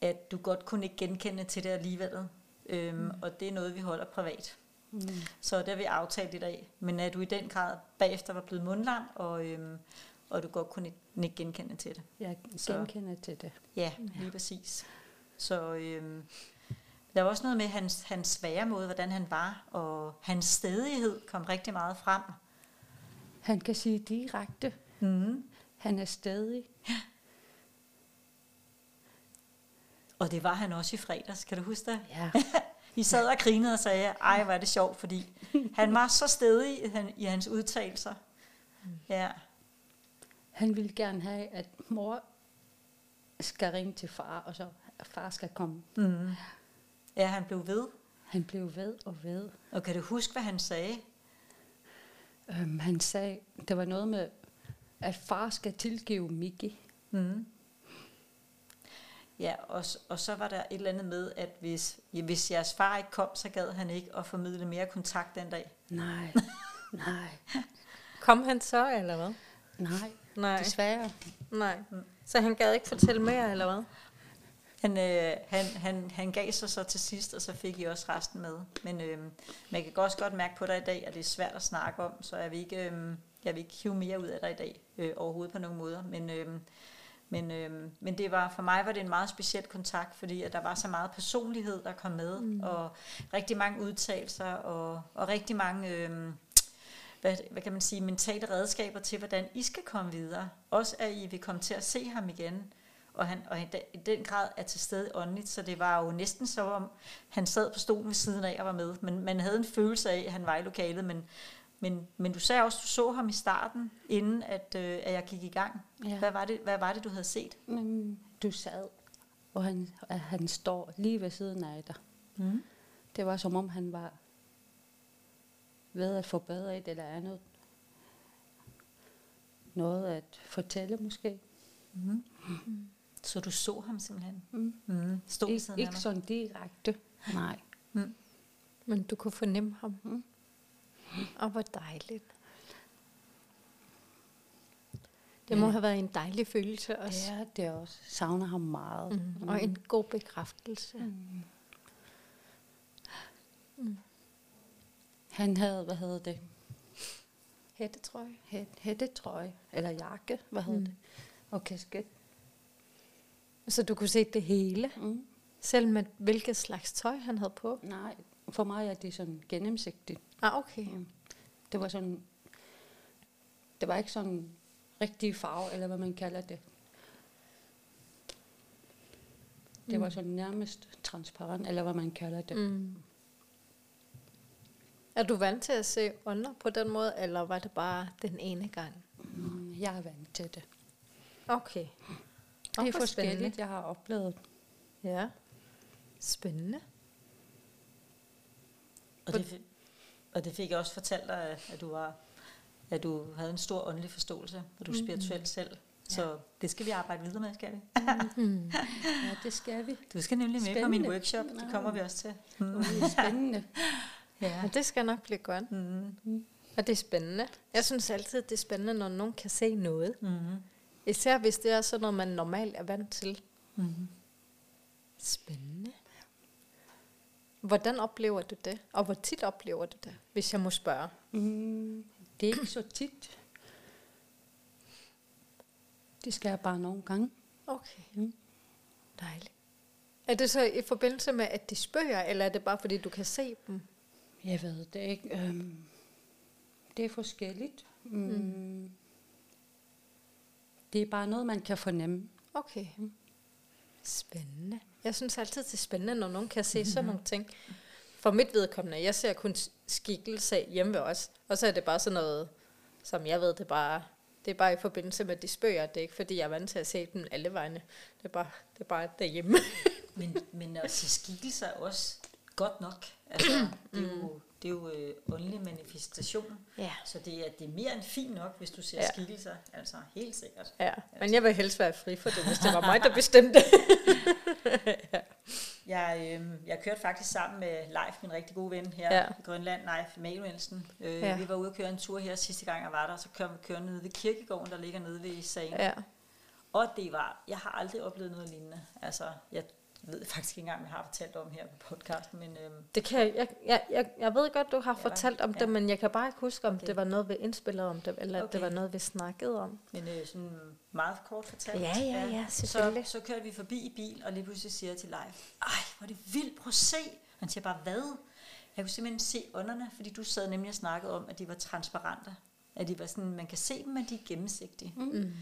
at du godt kunne ikke genkende til det alligevel. Øhm, mm. Og det er noget, vi holder privat. Mm. Så det har vi aftalt i dag. Men at du i den grad bagefter var blevet mundlam, og, øhm, og du godt kunne ikke, ikke genkende til det. Jeg Så- genkender til det. Ja, lige præcis. Så øhm, der var også noget med hans, hans svære måde, hvordan han var, og hans stedighed kom rigtig meget frem. Han kan sige direkte, Mm. han er stadig. Og det var han også i fredags, kan du huske det? Ja. <laughs> I sad og grinede og sagde, ej, hvor er det sjovt, fordi han var så stedig i, han, i hans udtalelser. Ja, Han ville gerne have, at mor skal ringe til far, og så far skal komme. mm. ja, han blev ved. Han blev ved og ved. Og kan du huske, hvad han sagde? Øhm, han sagde, det var noget med, at far skal tilgive Miki. Mm. Ja, og, og så var der et eller andet med, at hvis, ja, hvis jeres far ikke kom, så gad han ikke at formidle mere kontakt den dag. Nej, <laughs> nej, Kom han så, eller hvad? nej, Nej. desværre. Nej. Så han gad ikke fortælle mere, eller hvad? Han, øh, han, han, han gav sig så til sidst, og så fik I også resten med. Men øh, man kan også godt mærke på dig i dag, at det er svært at snakke om, så jeg vil ikke, øh, jeg vil ikke hive mere ud af dig i dag øh, overhovedet på nogen måder. Men, øh, men, øh, men det var, for mig var det en meget speciel kontakt, fordi at der var så meget personlighed, der kom med, mm. og rigtig mange udtalelser, og, og rigtig mange... Øh, hvad, hvad kan man sige, mentale redskaber til, hvordan I skal komme videre. Også at I vil komme til at se ham igen, og han og i den- grad er til stede åndeligt, så det var jo næsten så om, han sad på stolen ved siden af og var med, men man havde en følelse af, at han var i lokalet, men, men, men du sagde også, at du så ham i starten, inden at, øh, at jeg gik i gang. Ja. Hvad, var det, hvad var det, du havde set? Men du sad, og han, at han står lige ved siden af dig. Mm. Det var som om han var ved at forbedre et eller andet. Noget at fortælle måske. Mm. Så du så ham simpelthen? Mm. Mm. Stod Ik- ikke sådan direkte. Nej. Men du kunne fornemme ham. Mm. Og hvor dejligt. Det må have været en dejlig følelse også. Ja, det er også. Savner ham meget. Mm. Og en god bekræftelse. Mm. Han havde, hvad hedder det? Hætte, tror jeg. Hæt, hættetrøje, eller jakke, hvad hedder Mm. det? Og kasket. Så du kunne se det hele. Mm. Selv med hvilket slags tøj han havde på. Nej, for mig er det sådan gennemsigtigt. Ah, okay. Mm. Det var sådan, det var ikke sådan rigtig farve, eller hvad man kalder det. Det var Mm. sådan nærmest transparent, eller hvad man kalder det. Mm. Er du vant til at se ånder på den måde, eller var det bare den ene gang? Mm. Jeg er vant til det. Okay. Det er forskelligt, spændende. jeg har oplevet. Ja. Spændende. Og det, og det fik jeg også fortalt dig, at du var at du havde en stor åndelig forståelse, og du er spirituel selv. Så det skal vi arbejde videre med, skal vi? Mm. Ja, det skal vi. Du skal nemlig med på min Spændende. workshop, det kommer vi også til. Mm. Det er spændende. <laughs> Ja. Men det skal nok blive godt. Mm. Og det er spændende. Jeg synes altid, det er spændende, når nogen kan se noget. Mm. Især hvis det er sådan noget, man normalt er vant til. Mm. Spændende. Hvordan oplever du det? Og hvor tit oplever du det, hvis jeg må spørge? Mm, det er ikke så tit. Det skal jeg bare nogle gange. Okay. Mm. Dejligt. Er det så i forbindelse med, at de spørger, eller er det bare fordi, du kan se dem? Jeg ved det ikke. Øhm, det er forskelligt. Mm. Mm. Det er bare noget, man kan fornemme. Okay. Spændende. Jeg synes altid, det er spændende, når nogen kan se sådan nogle ting. For mit vedkommende, jeg ser kun skikkelse hjemme ved os. Og så er det bare sådan noget, som jeg ved, det er bare, det er bare i forbindelse med de spøger. Det er ikke, fordi jeg er vant til at se dem alle vegne. Det er bare, det er bare derhjemme. Men, men at se skikkelser er også godt nok. Altså, <clears throat> det er jo, det er jo øh, åndelig manifestation. Ja. Så det er, det er mere end fint nok, hvis du ser Ja. ja. skikkelser. Altså, helt sikkert. Ja, men jeg vil helst være fri for det, hvis det var mig, der bestemte. <laughs> Jeg, øh, jeg kørte faktisk sammen med Leif, min rigtig gode ven her Ja. ja. i Grønland, Leif Emanuelsen. Øh, Ja. ja. Vi var ude at køre en tur her sidste gang, jeg var der, så kørte vi køre ned ved kirkegården, der ligger nede ved sagen. ja. Og det var, jeg har aldrig oplevet noget lignende. Altså, jeg ved faktisk ikke engang, om jeg har fortalt om her på podcasten, men øhm, Det kan jeg, jeg, jeg, jeg, jeg ved godt, du har Ja, fortalt om ja. det, men jeg kan bare ikke huske, om Okay. det var noget, vi indspillede om det, eller okay. det var noget, vi snakkede om. Men øh, sådan meget kort fortalt. Ja, ja, ja, Så, selvfølgelig. så kørte vi forbi i bil, og lige pludselig siger jeg til Leif, ej, hvor er det vildt, prøv at se. Han siger bare, hvad? Jeg kunne simpelthen se ånderne, fordi du sad nemlig og snakkede om, at de var transparente. At de var sådan, man kan se dem, men de er gennemsigtige. Mm.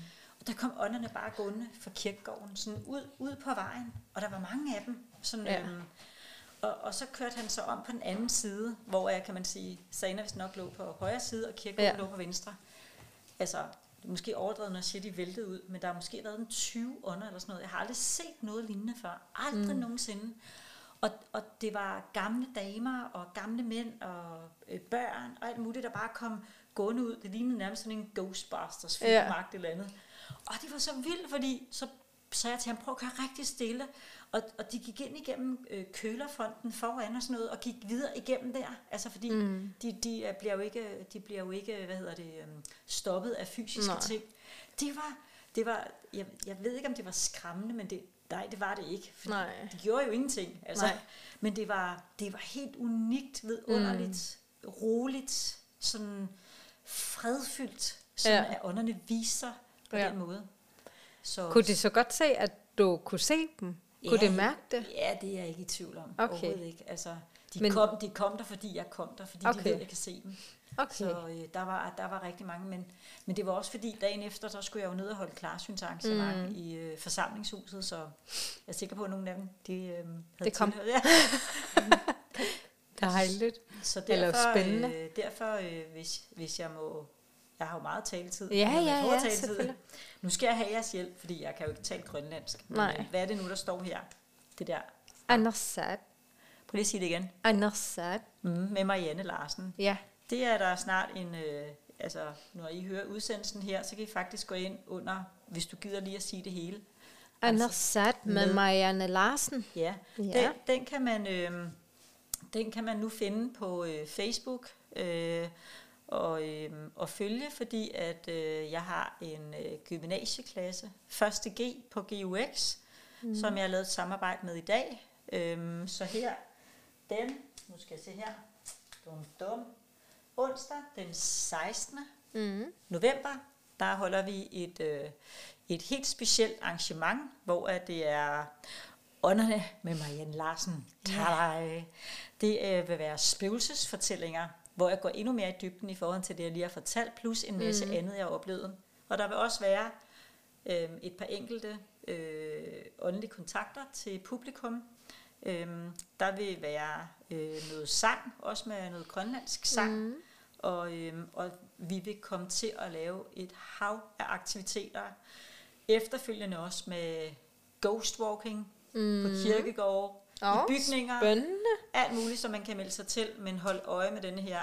Der kom ånderne bare gående fra kirkegården, sådan ud, ud på vejen, og der var mange af dem. Sådan, Ja. øhm, og, og så kørte han så om på den anden side, hvor jeg, kan man sige, Sana vist nok lå på højre side, og kirkegården Ja. lå på venstre. Altså, det er måske overdrevet, når jeg siger, de væltede ud, men der har måske været en 20 ånder eller sådan noget. Jeg har aldrig set noget lignende før. Aldrig mm. nogensinde. Og, og det var gamle damer og gamle mænd og øh, børn og alt muligt, der bare kom gående ud. Det lignede nærmest sådan en Ghostbusters film, Ja. ja. eller andet. Og det var så vildt, fordi så sagde jeg til ham, prøv at køre rigtig stille. Og, og de gik ind igennem øh, kølerfronten foran og sådan noget, og gik videre igennem der. Altså fordi mm. de, de, er- bliver jo ikke, de bliver jo ikke, hvad hedder det, øhm, stoppet af fysiske Nej. Ting. Det var, det var jeg, jeg ved ikke, om det var skræmmende, men det, nej, det var det ikke. Fordi Nej. De gjorde jo ingenting. Altså, Nej. Men det var, det var helt unikt, vidunderligt, mm. roligt, sådan fredfyldt, sådan ja. at ånderne viser på Ja. den måde. Så, Kunne de så godt se, at du kunne se dem? Kunne Ja, de mærke det? Ja, det er jeg ikke i tvivl om. Okay. Overhovedet ikke. Altså, de, Men- kom, de kom der, fordi jeg kom der, fordi okay. De ved, at jeg kan se dem. Okay. Så øh, der, var, der var rigtig mange, men, men det var også fordi, dagen efter, der skulle jeg jo ned og holde klarsynsarrangement mm. i øh, forsamlingshuset, så jeg er sikker på, at nogle af dem, de øh, havde Det kom. tilhørt. <laughs> Ja. Dejligt. Så Eller derfor, spændende. Øh, derfor øh, hvis, hvis jeg må... Jeg har jo meget taletid. Ja, men ja, ja, taletid. Nu skal jeg have jeres hjælp, fordi jeg kan jo ikke tale grønlandsk. Men, Nej. øh, hvad er det nu, der står her? Det der. Andersat. Prøv lige at sige det igen. Andersat. Mm, med Marianne Larsen. Ja. Det er der snart en... Øh, altså, når I hører udsendelsen her, så kan I faktisk gå ind under, hvis du gider lige at sige det hele. Andersat med med- Marianne Larsen. Ja, Ja. Den, den, kan man, øh, den kan man nu finde på øh, Facebook øh, og, øh, og følge, fordi at øh, jeg har en øh, gymnasieklasse, 1. G på GUX, mm. som jeg har lavet et samarbejde med i dag. Øh, så her, den, nu skal jeg se her, dum, dum, onsdag den 16 Mm. november, der holder vi et, øh, et helt specielt arrangement, hvor at det er ånderne med Marianne Larsen. Yeah. Det øh, vil være spøgelsesfortællinger, hvor jeg går endnu mere i dybden i forhold til det, jeg lige har fortalt, plus en masse mm. andet, jeg har oplevet. Og der vil også være øh, et par enkelte øh, åndelige kontakter til publikum. Øhm, der vil være øh, noget sang, også med noget grønlandsk sang. Mm. Og, øhm, og vi vil komme til at lave et hav af aktiviteter. Efterfølgende også med ghostwalking mm. på kirkegårde, Åh, i bygninger, Spændende. alt muligt, som man kan melde sig til, men hold øje med denne her.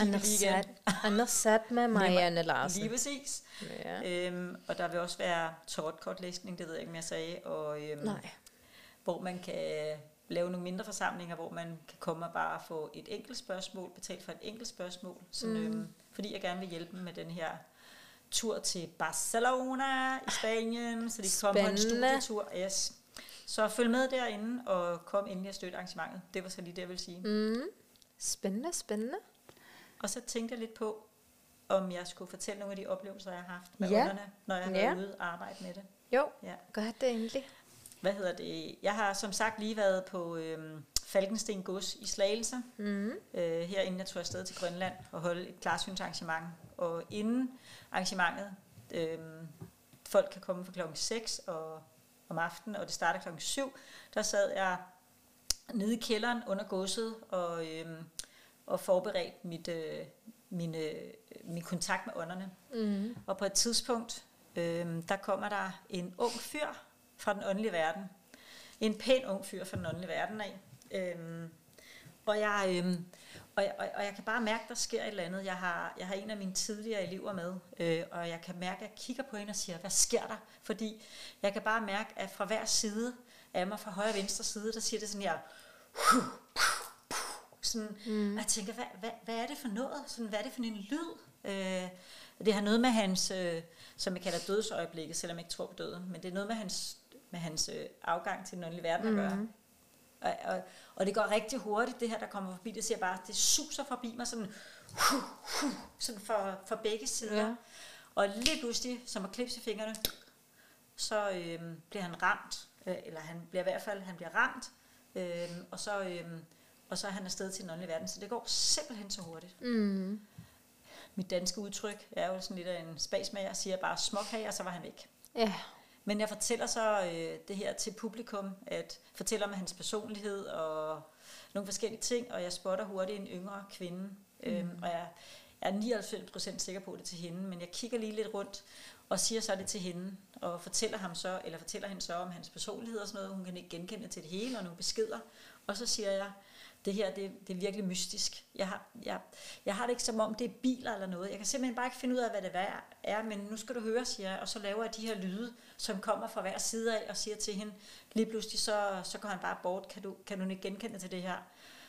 Andersat. Andersat med <laughs> Marianne Larsen. Lige præcis. Ja. Øhm, og der vil også være tarotkortlæsning, det ved jeg ikke, om jeg sagde, og øhm, Nej. hvor man kan lave nogle mindre forsamlinger, hvor man kan komme og bare få et enkelt spørgsmål, betale for et enkelt spørgsmål, sådan, mm. øhm, fordi jeg gerne vil hjælpe dem med den her tur til Barcelona i Spanien, så de kan komme på en studietur. Yes. Så følg med derinde, og kom endelig og støtte arrangementet. Det var så lige det, jeg vil sige. Mm. Spændende, spændende. Og så tænkte jeg lidt på, om jeg skulle fortælle nogle af de oplevelser, jeg har haft med Ja. ånderne, når jeg har Ja. været ude og arbejde med det. Jo, Ja. gør det endelig. Hvad hedder det? Jeg har som sagt lige været på øhm, Falkensten Gods i Slagelse, Mm. øh, her inden jeg tog afsted til Grønland og holde et klarsynsarrangement. Og inden arrangementet, øhm, folk kan komme fra klokken 6 og om aftenen, og det starter klokken 7, der sad jeg nede i kælderen under godset og, øhm, og forberedt mit, øh, min, øh, min kontakt med ånderne. Mm. Og på et tidspunkt, øhm, der kommer der en ung fyr fra den åndelige verden. En pæn ung fyr fra den åndelige verden af. Øhm, og jeg, øhm, og, jeg, og, og jeg kan bare mærke, der sker et eller andet. Jeg har, jeg har en af mine tidligere elever med, øh, og jeg kan mærke, at jeg kigger på hende og siger, hvad sker der? Fordi jeg kan bare mærke, at fra hver side af mig, fra højre og venstre side, der siger det sådan her, sådan, mm. og jeg tænker, hvad, hvad, hvad er det for noget? Sådan, hvad er det for en lyd? Øh, det har noget med hans, øh, som jeg kalder dødsøjeblikket, selvom jeg ikke tror på døden, men det er noget med hans, med hans øh, afgang til den åndelige verden at gøre. Og, og, og det går rigtig hurtigt, det her, der kommer forbi. Det siger bare, det suser forbi mig sådan, hu, hu, sådan for, for begge sider. Ja. Og lige pludselig, som at klipse fingrene, så øh, bliver han ramt, øh, eller han bliver i hvert fald, han bliver ramt, øh, og, så, øh, og så er han afsted til den åndelige verden. Så det går simpelthen så hurtigt. Mm. Mit danske udtryk er jo sådan lidt af en spasmager, siger bare småkager, og så var han væk. Ja. Men jeg fortæller så øh, det her til publikum, at fortæller om hans personlighed og nogle forskellige ting, og jeg spotter hurtigt en yngre kvinde, mm. øhm, og jeg, jeg er 99% sikker på det til hende, men jeg kigger lige lidt rundt og siger så det til hende, og fortæller ham så, eller fortæller hende så om hans personlighed og sådan noget, hun kan ikke genkende til det hele, og nogle beskeder, og så siger jeg, det her, det, det er virkelig mystisk. Jeg har, jeg, jeg har det ikke som om, det er biler eller noget. Jeg kan simpelthen bare ikke finde ud af, hvad det er, men nu skal du høre, siger jeg, og så laver jeg de her lyde, som kommer fra hver side af, og siger til hende, lige pludselig så, så går han bare bort, kan du, kan du ikke genkende til det her?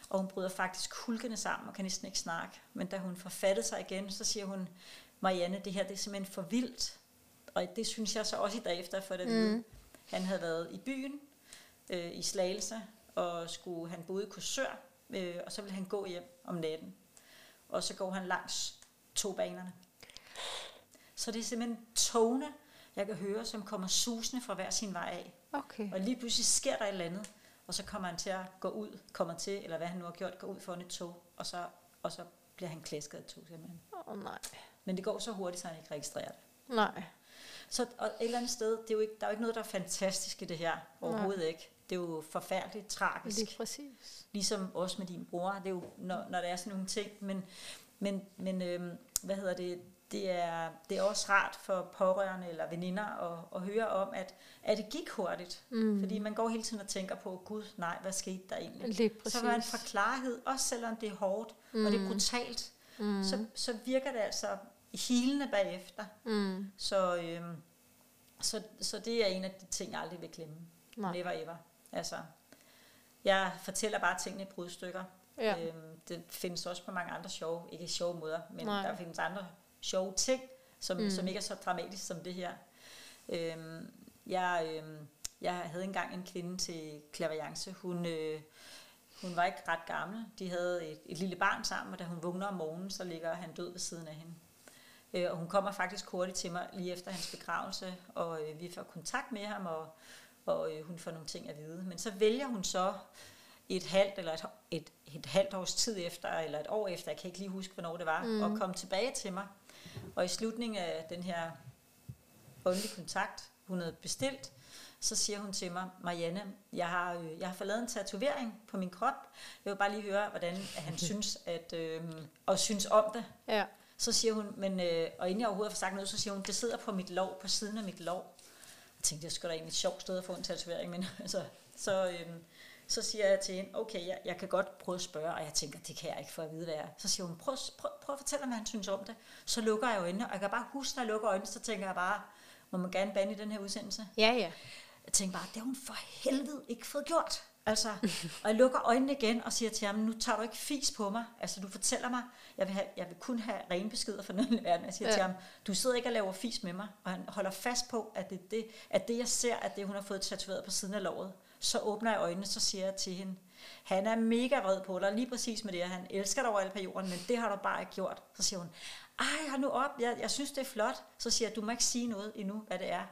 Og hun bryder faktisk hulkende sammen, og kan næsten ikke snakke. Men da hun får fattet sig igen, så siger hun, Marianne, det her det er simpelthen for vildt. Og det synes jeg så også i dag efter, for det mm. Han havde været i byen, øh, i Slagelse, og skulle, han boede i Korsør, øh, og så ville han gå hjem om natten. Og så går han langs togbanerne. Så det er simpelthen togene, jeg kan høre, som kommer susende fra hver sin vej af. Okay. Og lige pludselig sker der et eller andet, og så kommer han til at gå ud, kommer til, eller hvad han nu har gjort, gå ud foran et tog, og så, og så bliver han klæsket af et tog simpelthen. Åh oh, nej. Men det går så hurtigt, så han ikke registrerer det. Nej. Så og et eller andet sted, det er jo ikke, der er jo ikke noget, der er fantastisk i det her. Overhovedet Nej. ikke. Det er jo forfærdeligt tragisk. Lige præcis. Ligesom også med din bror. Det er jo, når, når der er sådan nogle ting. Men, men, men øhm, hvad hedder det? Det er, det er også rart for pårørende eller veninder at, at høre om, at, at det gik hurtigt. Mm. Fordi man går hele tiden og tænker på, gud nej, hvad skete der egentlig? Lige præcis. Så man får klarhed, også selvom det er hårdt, mm. og det er mm. brutalt, mm. så, så virker det altså hilende bagefter. Mm. Så, øhm, så, så det er en af de ting, jeg aldrig vil glemme. Nej. Never ever. Altså, jeg fortæller bare tingene i brudstykker. Ja. Øhm, det findes også på mange andre sjove, ikke sjove måder, men Nej. der findes andre sjove ting, som, mm. som ikke er så dramatisk som det her. Øhm, jeg, øhm, jeg havde engang en kvinde til klaverjance. Hun, øh, hun var ikke ret gammel. De havde et, et lille barn sammen, og da hun vågner om morgenen, så ligger han død ved siden af hende. Øh, og hun kommer faktisk hurtigt til mig lige efter hans begravelse, og øh, vi får kontakt med ham, og, og øh, hun får nogle ting at vide. Men så vælger hun så et halvt eller et, et, et halvt års tid efter, eller et år efter, jeg kan ikke lige huske, hvornår det var, mm. og komme tilbage til mig. Og i slutningen af den her åndelige kontakt, hun havde bestilt, så siger hun til mig, Marianne, jeg har, øh, jeg har fået lavet en tatovering på min krop. Jeg vil bare lige høre, hvordan han synes, at, øh, og synes om det. Ja. Så siger hun, men, øh, og inden jeg overhovedet har sagt noget, så siger hun, det sidder på mit lov, på siden af mit lov. Jeg tænkte, det skulle da egentlig et sjovt sted at få en tatovering, men <laughs> altså, så, øh, så siger jeg til hende, okay, jeg, jeg kan godt prøve at spørge, og jeg tænker, det kan jeg ikke få at vide, hvad jeg er. Så siger hun, prøv, prøv, prøv at fortælle hvad han synes om det. Så lukker jeg øjnene, og jeg kan bare huske, når jeg lukker øjnene, så tænker jeg bare, må man gerne bande i den her udsendelse? Ja, ja. Jeg tænker bare, det har hun for helvede ikke fået gjort. Altså, og jeg lukker øjnene igen og siger til ham, nu tager du ikke fis på mig. Altså, du fortæller mig, jeg vil, have, jeg vil kun have rene beskeder fra den verden. Jeg siger ja. til ham, du sidder ikke og laver fis med mig. Og han holder fast på, at det, det, at det jeg ser, at det hun har fået tatoveret på siden af låret. Så åbner jeg øjnene, så siger jeg til hende, han er mega vred på dig, lige præcis med det, han elsker dig over alle på jorden, men det har du bare ikke gjort. Så siger hun, ej, hold nu op, jeg, jeg synes, det er flot. Så siger jeg, du må ikke sige noget endnu, hvad det er.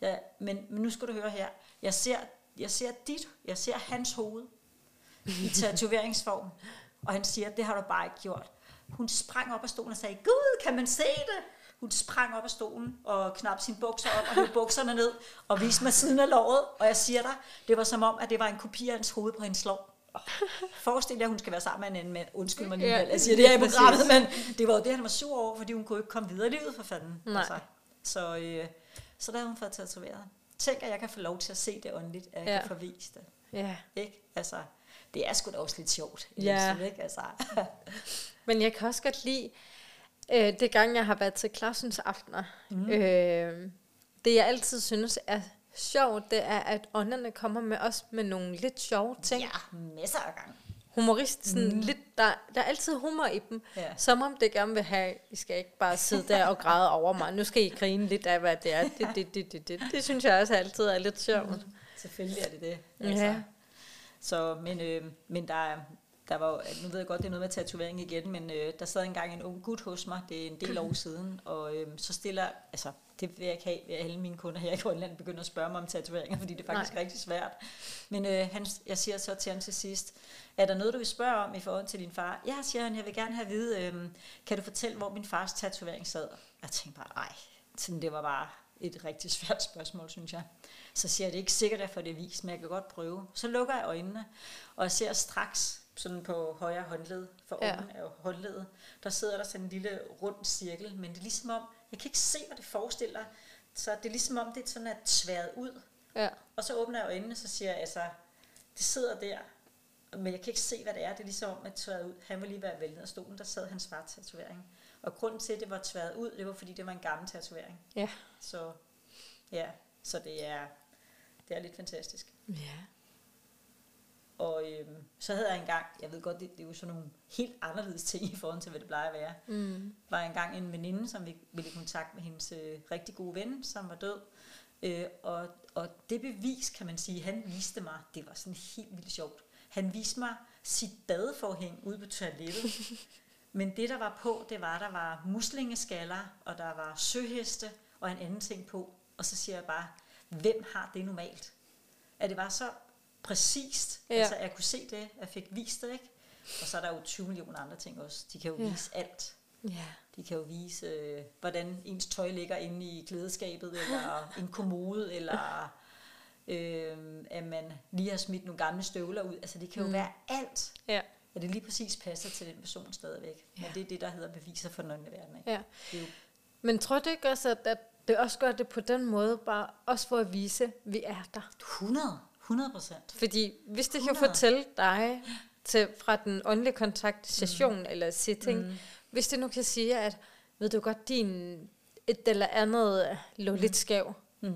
Ja, men, men nu skal du høre her, jeg ser jeg ser dit, jeg ser hans hoved i tatoveringsform. Og han siger, det har du bare ikke gjort. Hun sprang op af stolen og sagde, Gud, kan man se det? Hun sprang op af stolen og knap sine bukser op og hævde bukserne ned og viste mig siden af låret. Og jeg siger dig, det var som om, at det var en kopi af hans hoved på hendes lår. Forestil dig, at hun skal være sammen med en anden mand. Undskyld mig Ja, jeg siger det her i programmet, men det var jo det, han var sur over, fordi hun kunne ikke komme videre i livet for fanden. Altså, Nej. så, øh, så der havde hun fået tatoveret. Tænk, at jeg kan få lov til at se det åndeligt, at jeg Ja. kan forvise det. Ja. Ikke? Altså, det er sgu da også lidt sjovt. Ja. stil, ikke? Altså, <laughs> Men jeg kan også godt lide, øh, det gang jeg har været til klassens aftener, mm. øh, det jeg altid synes er sjovt, det er, at ånderne kommer med os med nogle lidt sjove ting. ja, masser af gange. Humorist, sådan mm. lidt, der, der er altid humor i dem. Ja. Som om det gerne vil have, I skal ikke bare sidde der og græde over mig. Nu skal I grine lidt af, hvad det er. Det, det, det, det, det. det synes jeg også altid er lidt sjovt. Mm. Selvfølgelig er det det. Ja. Så, men, øh, men der, er- der var nu ved jeg godt, det er noget med tatovering igen, men øh, der sad engang en ung gut hos mig, det er en del år siden, og øh, så stiller, altså det vil jeg ikke have, at alle mine kunder her i Grønland begynder at spørge mig om tatoveringer, fordi det er faktisk Nej. rigtig svært. Men øh, han, jeg siger så til ham til sidst, er der noget, du vil spørge om i forhold til din far? Ja, siger han, jeg vil gerne have at vide, øh, kan du fortælle, hvor min fars tatovering sad? Jeg tænkte bare, ej, sådan, det var bare et rigtig svært spørgsmål, synes jeg. Så siger jeg, det er ikke sikkert, at jeg får det vist, men jeg kan godt prøve. Så lukker jeg øjnene, og jeg ser straks sådan på højre håndled, for Ja. ja. af håndledet, der sidder der sådan en lille rund cirkel, men det er ligesom om, jeg kan ikke se, hvad det forestiller, så det er ligesom om, det er sådan er tværet ud. Ja. Og så åbner jeg øjnene, så siger jeg, altså, det sidder der, men jeg kan ikke se, hvad det er. Det er ligesom om, at tværet ud. Han var lige vælge ned af stolen, der sad hans far tatovering. Og grunden til, at det var tværet ud, det var, fordi det var en gammel tatovering. Ja. Så ja, så det er, det er lidt fantastisk. Ja. Og øhm, så havde jeg engang, jeg ved godt, det, det er jo sådan nogle helt anderledes ting i forhold til, hvad det plejer at være. Mm. var engang en veninde, som vi ville i kontakt med hendes øh, rigtig gode ven, som var død. Øh, og, og det bevis, kan man sige, han viste mig, det var sådan helt vildt sjovt. Han viste mig sit badeforhæng ude på toilettet. <laughs> Men det, der var på, det var, der var muslingeskaller, og der var søheste, og en anden ting på. Og så siger jeg bare, hvem har det normalt? At det var så præcist, Ja. altså at jeg kunne se det, jeg fik vist det, ikke? Og så er der jo 20 millioner andre ting også. De kan jo ja. vise alt. Ja. De kan jo vise, øh, hvordan ens tøj ligger inde i klædeskabet, eller en kommode, eller øh, at man lige har smidt nogle gamle støvler ud. Altså det kan jo Mm. mm. være alt, Ja. at det lige præcis passer til den person stadigvæk. Ja. Men det er det, der hedder beviser for den åndelige verden. Ikke? ja. Det er jo, Men tror du ikke også, at, at det også gør det på den måde, bare også for at vise, at vi er der? 100, 100 procent. Fordi hvis det kan 100. fortælle dig til, fra den åndelige kontakt, session mm. eller sitting, mm. hvis det nu kan sige, at ved du godt, din et eller andet lå lidt skæv. Mm.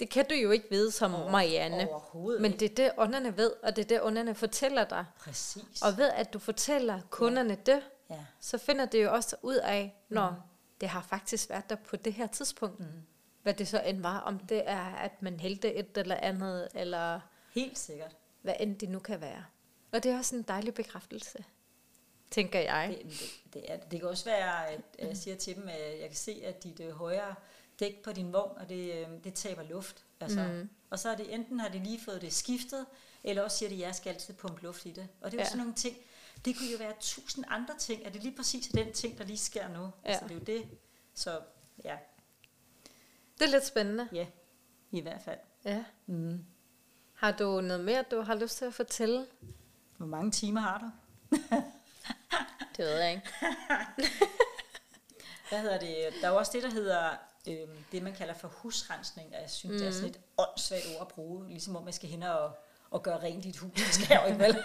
Det kan du jo ikke vide som Marianne. Overhovedet Men det er det, ånderne ved, og det er det, ånderne fortæller dig. Præcis. Og ved at du fortæller kunderne det, ja. så finder det jo også ud af, når mm. det har faktisk været der på det her tidspunkt. Mm. Hvad det så end var, om det er, at man hældte et eller andet, eller Helt sikkert. hvad end det nu kan være. Og det er også en dejlig bekræftelse, tænker jeg. Det, det, det, er, det. det kan også være, at jeg siger til dem, at jeg kan se, at dit øh, højre dæk på din vogn, og det, øh, det taber luft. Altså. Mm. Og så er det enten har de lige fået det skiftet, eller også siger de, at jeg skal altid pumpe luft i det. Og det er jo Ja. sådan nogle ting. Det kunne jo være tusind andre ting. Er det lige præcis den ting, der lige sker nu? Ja. Altså, det er jo det. Så ja, Det er lidt spændende. ja, i hvert fald. Ja. Mm. Har du noget mere, du har lyst til at fortælle? Hvor mange timer har du? <laughs> Det ved jeg ikke. <laughs> Hvad hedder det? Der er jo også det, der hedder øh, det, man kalder for husrensning, og jeg synes, mm. det er sådan et åndssvagt ord at bruge, ligesom om man skal hen og, og gøre rent i et hus. Det skal jeg jo ikke, vel?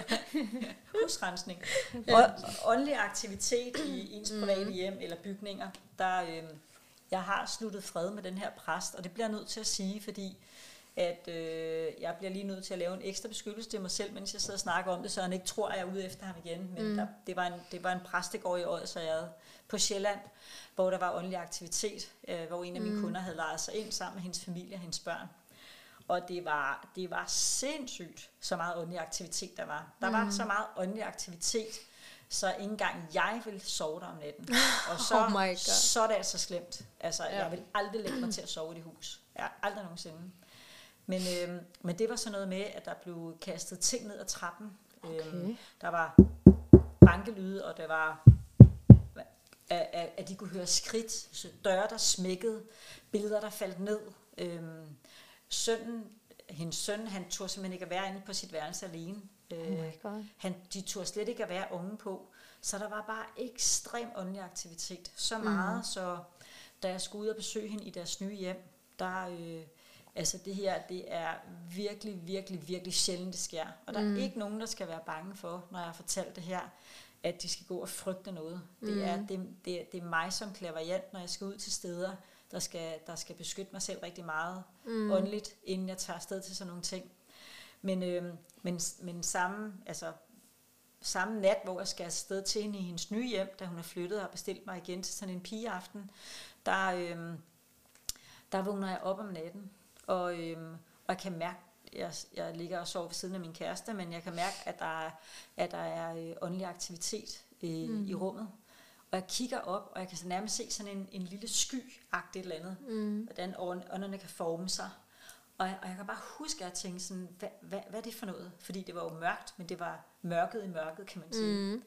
<laughs> husrensning. Og åndelig aktivitet i ens private hjem eller bygninger, der øh, jeg har sluttet fred med den her præst, og det bliver jeg nødt til at sige, fordi at øh, jeg bliver lige nødt til at lave en ekstra beskyttelse til mig selv, mens jeg sidder og snakker om det, så han ikke tror, at jeg er ude efter ham igen. Men mm. der, det, var en, det var en præstegård i Odsherred på Sjælland, hvor der var åndelig aktivitet, øh, hvor en af mine mm. kunder havde lejet sig ind sammen med hendes familie og hendes børn. Og det var, det var sindssygt, så meget åndelig aktivitet der var. Der var så meget åndelig aktivitet, så ikke engang jeg ville sove der om natten. <laughs> Og så, Oh my God. så er det altså slemt. Altså, Ja. ja. jeg vil aldrig lægge mig til at sove i det hus. Jeg aldrig nogensinde. Men, øh, men det var sådan noget med, at der blev kastet ting ned ad trappen. Okay. Øhm, der var bankelyde, og der var at, at, at de kunne høre skridt, så døre, der smækkede, billeder, der faldt ned. Øhm, sønnen, hendes søn, han tog simpelthen ikke at være inde på sit værelse alene. Øh, God. han, de turde slet ikke at være unge på. Så der var bare ekstrem åndelig aktivitet. Så meget, mm. så da jeg skulle ud og besøge hende i deres nye hjem, der, øh, altså det her, det er virkelig, virkelig, virkelig sjældent, det sker. Og der mm. er ikke nogen, der skal være bange for, når jeg har fortalt det her, at de skal gå og frygte noget. Det, Mm. er, det, det, er- det er mig som klaverjant, når jeg skal ud til steder, der skal, der skal beskytte mig selv rigtig meget mm. åndeligt, inden jeg tager afsted til sådan nogle ting. Men, øh, men, men samme, altså, samme nat, hvor jeg skal afsted til hende i hendes nye hjem, da hun er flyttet og har bestilt mig igen til sådan en pigeaften, der, øh, der vågner jeg op om natten, og, øh, og jeg kan mærke, jeg, jeg ligger og sover ved siden af min kæreste, men jeg kan mærke, at der er, at der er øh, åndelig aktivitet øh, mm. i rummet. Og jeg kigger op, og jeg kan så nærmest se sådan en, en lille sky-agtigt eller andet, mm. hvordan ånd- ånderne kan forme sig. Og jeg, og jeg kan bare huske, at jeg tænkte sådan, hvad, hvad, hvad er det for noget? Fordi det var jo mørkt, men det var mørket i mørket, kan man sige. Mm.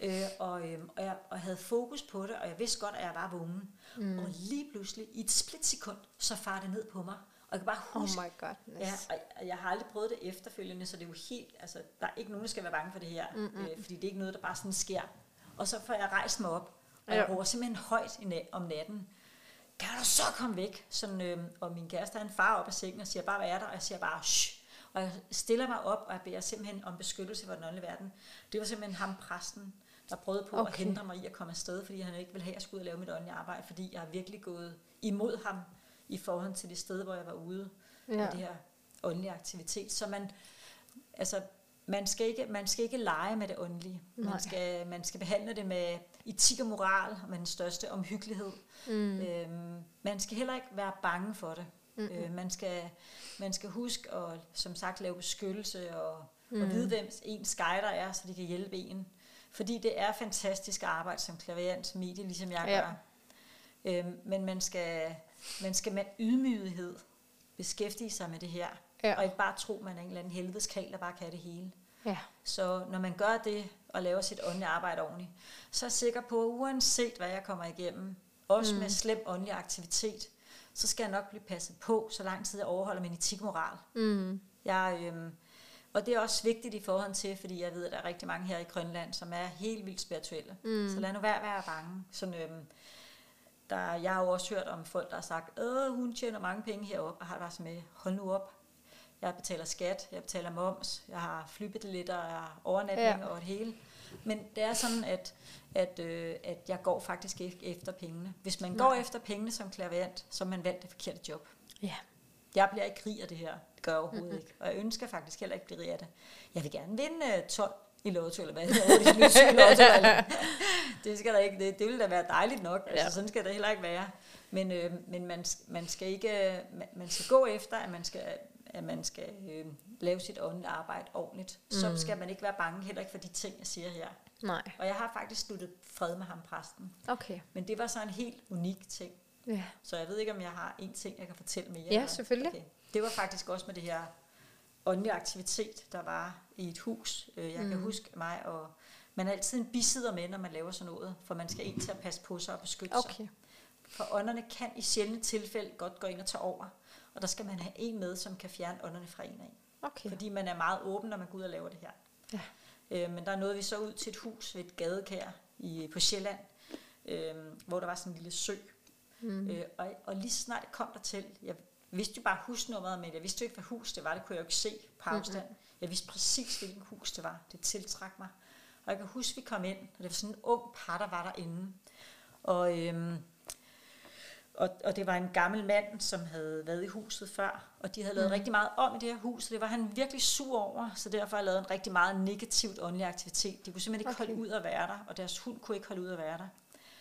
Øh, og, øh, og, jeg, og jeg havde fokus på det, og jeg vidste godt, at jeg var vågen. Mm. Og lige pludselig, i et splitsekund, så far det ned på mig. Og jeg kan bare Oh huske, my godness. Ja, og jeg har aldrig prøvet det efterfølgende, så det er jo helt, altså, der er ikke nogen, der skal være bange for det her, mm-hmm. øh, fordi det er ikke noget, der bare sådan sker. Og så får jeg rejst mig op, og jeg råber simpelthen højt om natten, kan du så komme væk? Sådan, øh, og min kæreste en far op af sengen og siger bare, hvad er der? Og jeg siger bare, shh. Og jeg stiller mig op, og jeg beder simpelthen om beskyttelse for den åndelige verden. Det var simpelthen ham, præsten, der prøvede på okay. at hindre mig i at komme afsted, fordi han ikke ville have, at jeg skulle ud og lave mit åndelige arbejde, fordi jeg har virkelig gået imod ham i forhold til det sted, hvor jeg var ude ja. Og det her åndelige aktivitet. Så man, altså, man skal ikke, man skal ikke lege med det åndelige. Nej. Man skal, man skal behandle det med etik og moral, og med den største omhyggelighed. Mm. Øhm, man skal heller ikke være bange for det. Mm-hmm. Øh, man, skal, man skal huske at, som sagt, lave beskyttelse og, mm. og vide, hvem ens guider er, så de kan hjælpe en. Fordi det er fantastisk arbejde som klaverant medie, ligesom jeg Ja. gør. Øhm, men man skal, man skal med ydmyghed beskæftige sig med det her. Ja. Og ikke bare tro, man er en eller anden helvedeskal, der bare kan det hele. Ja. Så når man gør det og laver sit åndelige arbejde ordentligt, så er jeg sikker på, at uanset hvad jeg kommer igennem, også mm. med slem åndelig aktivitet, så skal jeg nok blive passet på, så lang tid jeg overholder min etik og moral. Mm. Jeg, øhm, og det er også vigtigt i forhold til, fordi jeg ved, at der er rigtig mange her i Grønland, som er helt vildt spirituelle. Mm. Så lad nu være at være bange. Sådan, øhm, der, jeg har jo også hørt om folk, der har sagt, at hun tjener mange penge heroppe, og har bare sådan med, hold nu op. Jeg betaler skat, jeg betaler moms, jeg har flybilletter, jeg har overnatning Ja. og det hele. Men det er sådan, at, at, øh, at jeg går faktisk ikke efter pengene. Hvis man går efter pengene som klaverant, så man valgt det forkerte job. Ja. Jeg bliver ikke rig af det her. Det gør jeg overhovedet mm-hmm. ikke. Og jeg ønsker faktisk heller ikke at blive rig af det. Jeg vil gerne vinde øh, 12 i lotto, eller hvad hedder, det, <laughs> det skal da ikke, det, det ville da være dejligt nok. Altså, Ja. sådan skal det heller ikke være. Men, øh, men man, man, skal ikke, man, man skal gå efter, at man skal, at man skal øh, lave sit åndelige arbejde ordentligt. Mm. Så skal man ikke være bange, heller ikke for de ting, jeg siger her. Nej. Og jeg har faktisk sluttet fred med ham, præsten. Okay. Men det var så en helt unik ting. Ja. Så jeg ved ikke, om jeg har en ting, jeg kan fortælle mere. Ja, selvfølgelig. Okay. Det var faktisk også med det her åndelige aktivitet, der var i et hus. Øh, Jeg mm. kan huske mig, og man har altid en bisidder med, når man laver sådan noget, for man skal en til at passe på sig og beskytte sig. Okay. For ånderne kan i sjældne tilfælde godt gå ind og tage over, og der skal man have en med, som kan fjerne ånderne fra en af. Okay. Fordi man er meget åben, når man går ud og laver det her. Ja. Øh, men der nåede vi så ud til et hus ved et gadekær i, på Sjælland, øh, hvor der var sådan en lille sø. Mm. Øh, og, og lige snart kom der til, jeg vidste jo bare husnummeret, men jeg vidste jo ikke, hvad hus det var. Det kunne jeg jo ikke se på afstand. Mm-hmm. Jeg vidste præcis, hvilken hus det var. Det tiltrak mig. Og jeg kan huske, vi kom ind, og det var sådan en ung par, der var derinde. Og, øhm, og, og det var en gammel mand, som havde været i huset før, og de havde lavet mm. rigtig meget om i det her hus, og det var han virkelig sur over, så derfor har lavet en rigtig meget negativt åndelig aktivitet. De kunne simpelthen ikke okay. holde ud at være der, og deres hund kunne ikke holde ud at være der.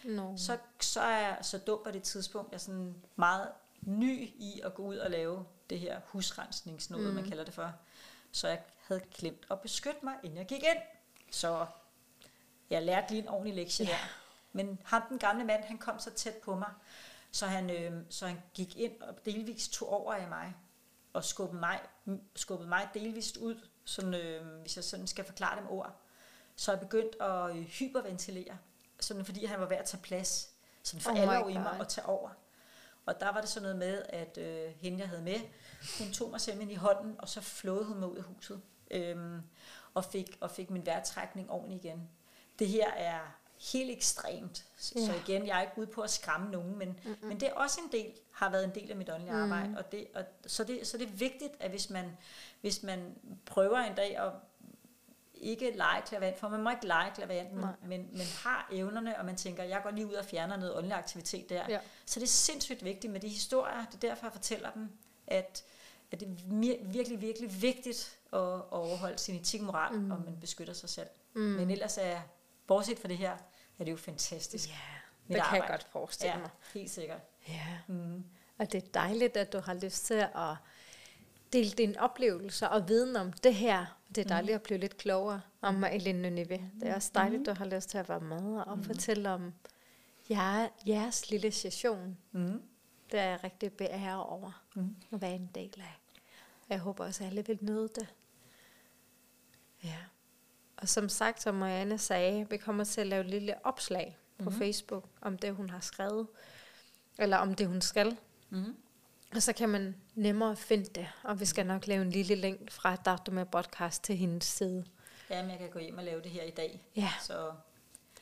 No. Så, så er jeg så dum på det tidspunkt, jeg sådan meget ny i at gå ud og lave det her husrensningsnåde, mm. man kalder det for. Så jeg havde glemt at beskytte mig, inden jeg gik ind. Så jeg lærte lige en ordentlig lektie yeah. der. Men ham, den gamle mand, han kom så tæt på mig, så han, øh, så han gik ind og delvis tog over af mig, og skubbede mig, skubbede mig delvist ud, sådan, øh, hvis jeg sådan skal forklare dem ord. Så jeg begyndte at øh, hyperventilere. sådan fordi han var ved at tage plads, sådan for Oh alvor i mig at tage over. Og der var det sådan noget med, at øh, hende, jeg havde med, hun tog mig simpelthen i hånden, og så flåede hun mig ud af huset, øhm, og, fik, og fik min vejrtrækning ordentligt igen. Det her er helt ekstremt. Så, Ja. så igen, jeg er ikke ude på at skræmme nogen, men, mm-hmm. men det er også en del, har været en del af mit åndelige mm. arbejde. Og det, og, så, det, så det er vigtigt, at hvis man, hvis man prøver en dag at ikke lege klaverant, for man må ikke lege klaverant, men, men, men har evnerne, og man tænker, jeg går lige ud og fjerner noget åndelig aktivitet der. Ja. Så det er sindssygt vigtigt med de historier, det er derfor, jeg fortæller dem, at, at det er virkelig, virkelig vigtigt at, at overholde sin etik moral, mm. og man beskytter sig selv. Mm. Men ellers er, bortset fra det her, er det jo fantastisk. Ja, Mit det kan jeg arbejde. godt forestille Ja, mig. helt sikkert. Ja. Mm. Og det er dejligt, at du har lyst til at dele dine oplevelser og viden om det her. Det er dejligt at blive lidt klogere om Malene Nunive. Det er også dejligt, at du har lyst til at være med og fortælle om jer, jeres lille session. Mm. Det er jeg rigtig beæret over Mm. at være en del af. Og Jeg håber også, at alle vil nyde det. Ja. Og som sagt, som Marianne sagde, vi kommer til at lave et lille opslag på mm-hmm. Facebook om det, hun har skrevet. Eller om det, hun skal. Mm. Og så kan man nemmere finde det. Og vi skal nok lave en lille link fra Dr. med podcast til hendes side. Jamen, jeg kan gå hjem og lave det her i dag. Ja, Så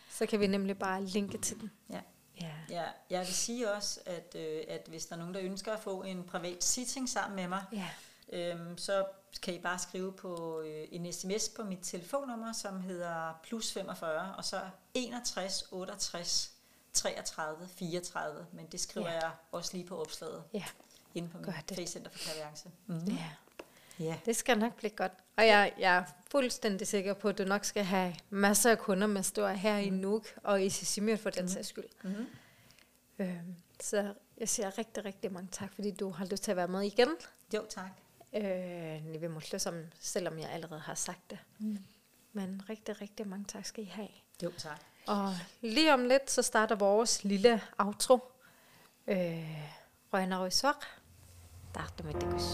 så kan vi nemlig bare linke til den. ja. Ja. Ja, jeg vil sige også, at, øh, at hvis der er nogen, der ønsker at få en privat sitting sammen med mig, Ja. øhm, så kan I bare skrive på øh, en sms på mit telefonnummer, som hedder plus 45, og så 61 68 33 34. Men det skriver Ja. ja. jeg også lige på opslaget Ja. Inde på Gør det. Face Center for Klaviance. Mm. ja. Ja. Det skal nok blive godt. Og jeg, jeg er fuldstændig sikker på, at du nok skal have masser af kunder med stor her i Nuuk og i Sisimiut for den sags skyld. Mm. Øhm, så jeg siger rigtig, rigtig mange tak, fordi du har lyst til at være med igen. Jo, tak. Øh, Nive Musle, som, selvom jeg allerede har sagt det. Mm. Men rigtig, rigtig mange tak skal I have. Jo, tak. Og lige om lidt, så starter vores lille outro. Øh, Røgner Røgsvær. Der Даахт мэдэг биш.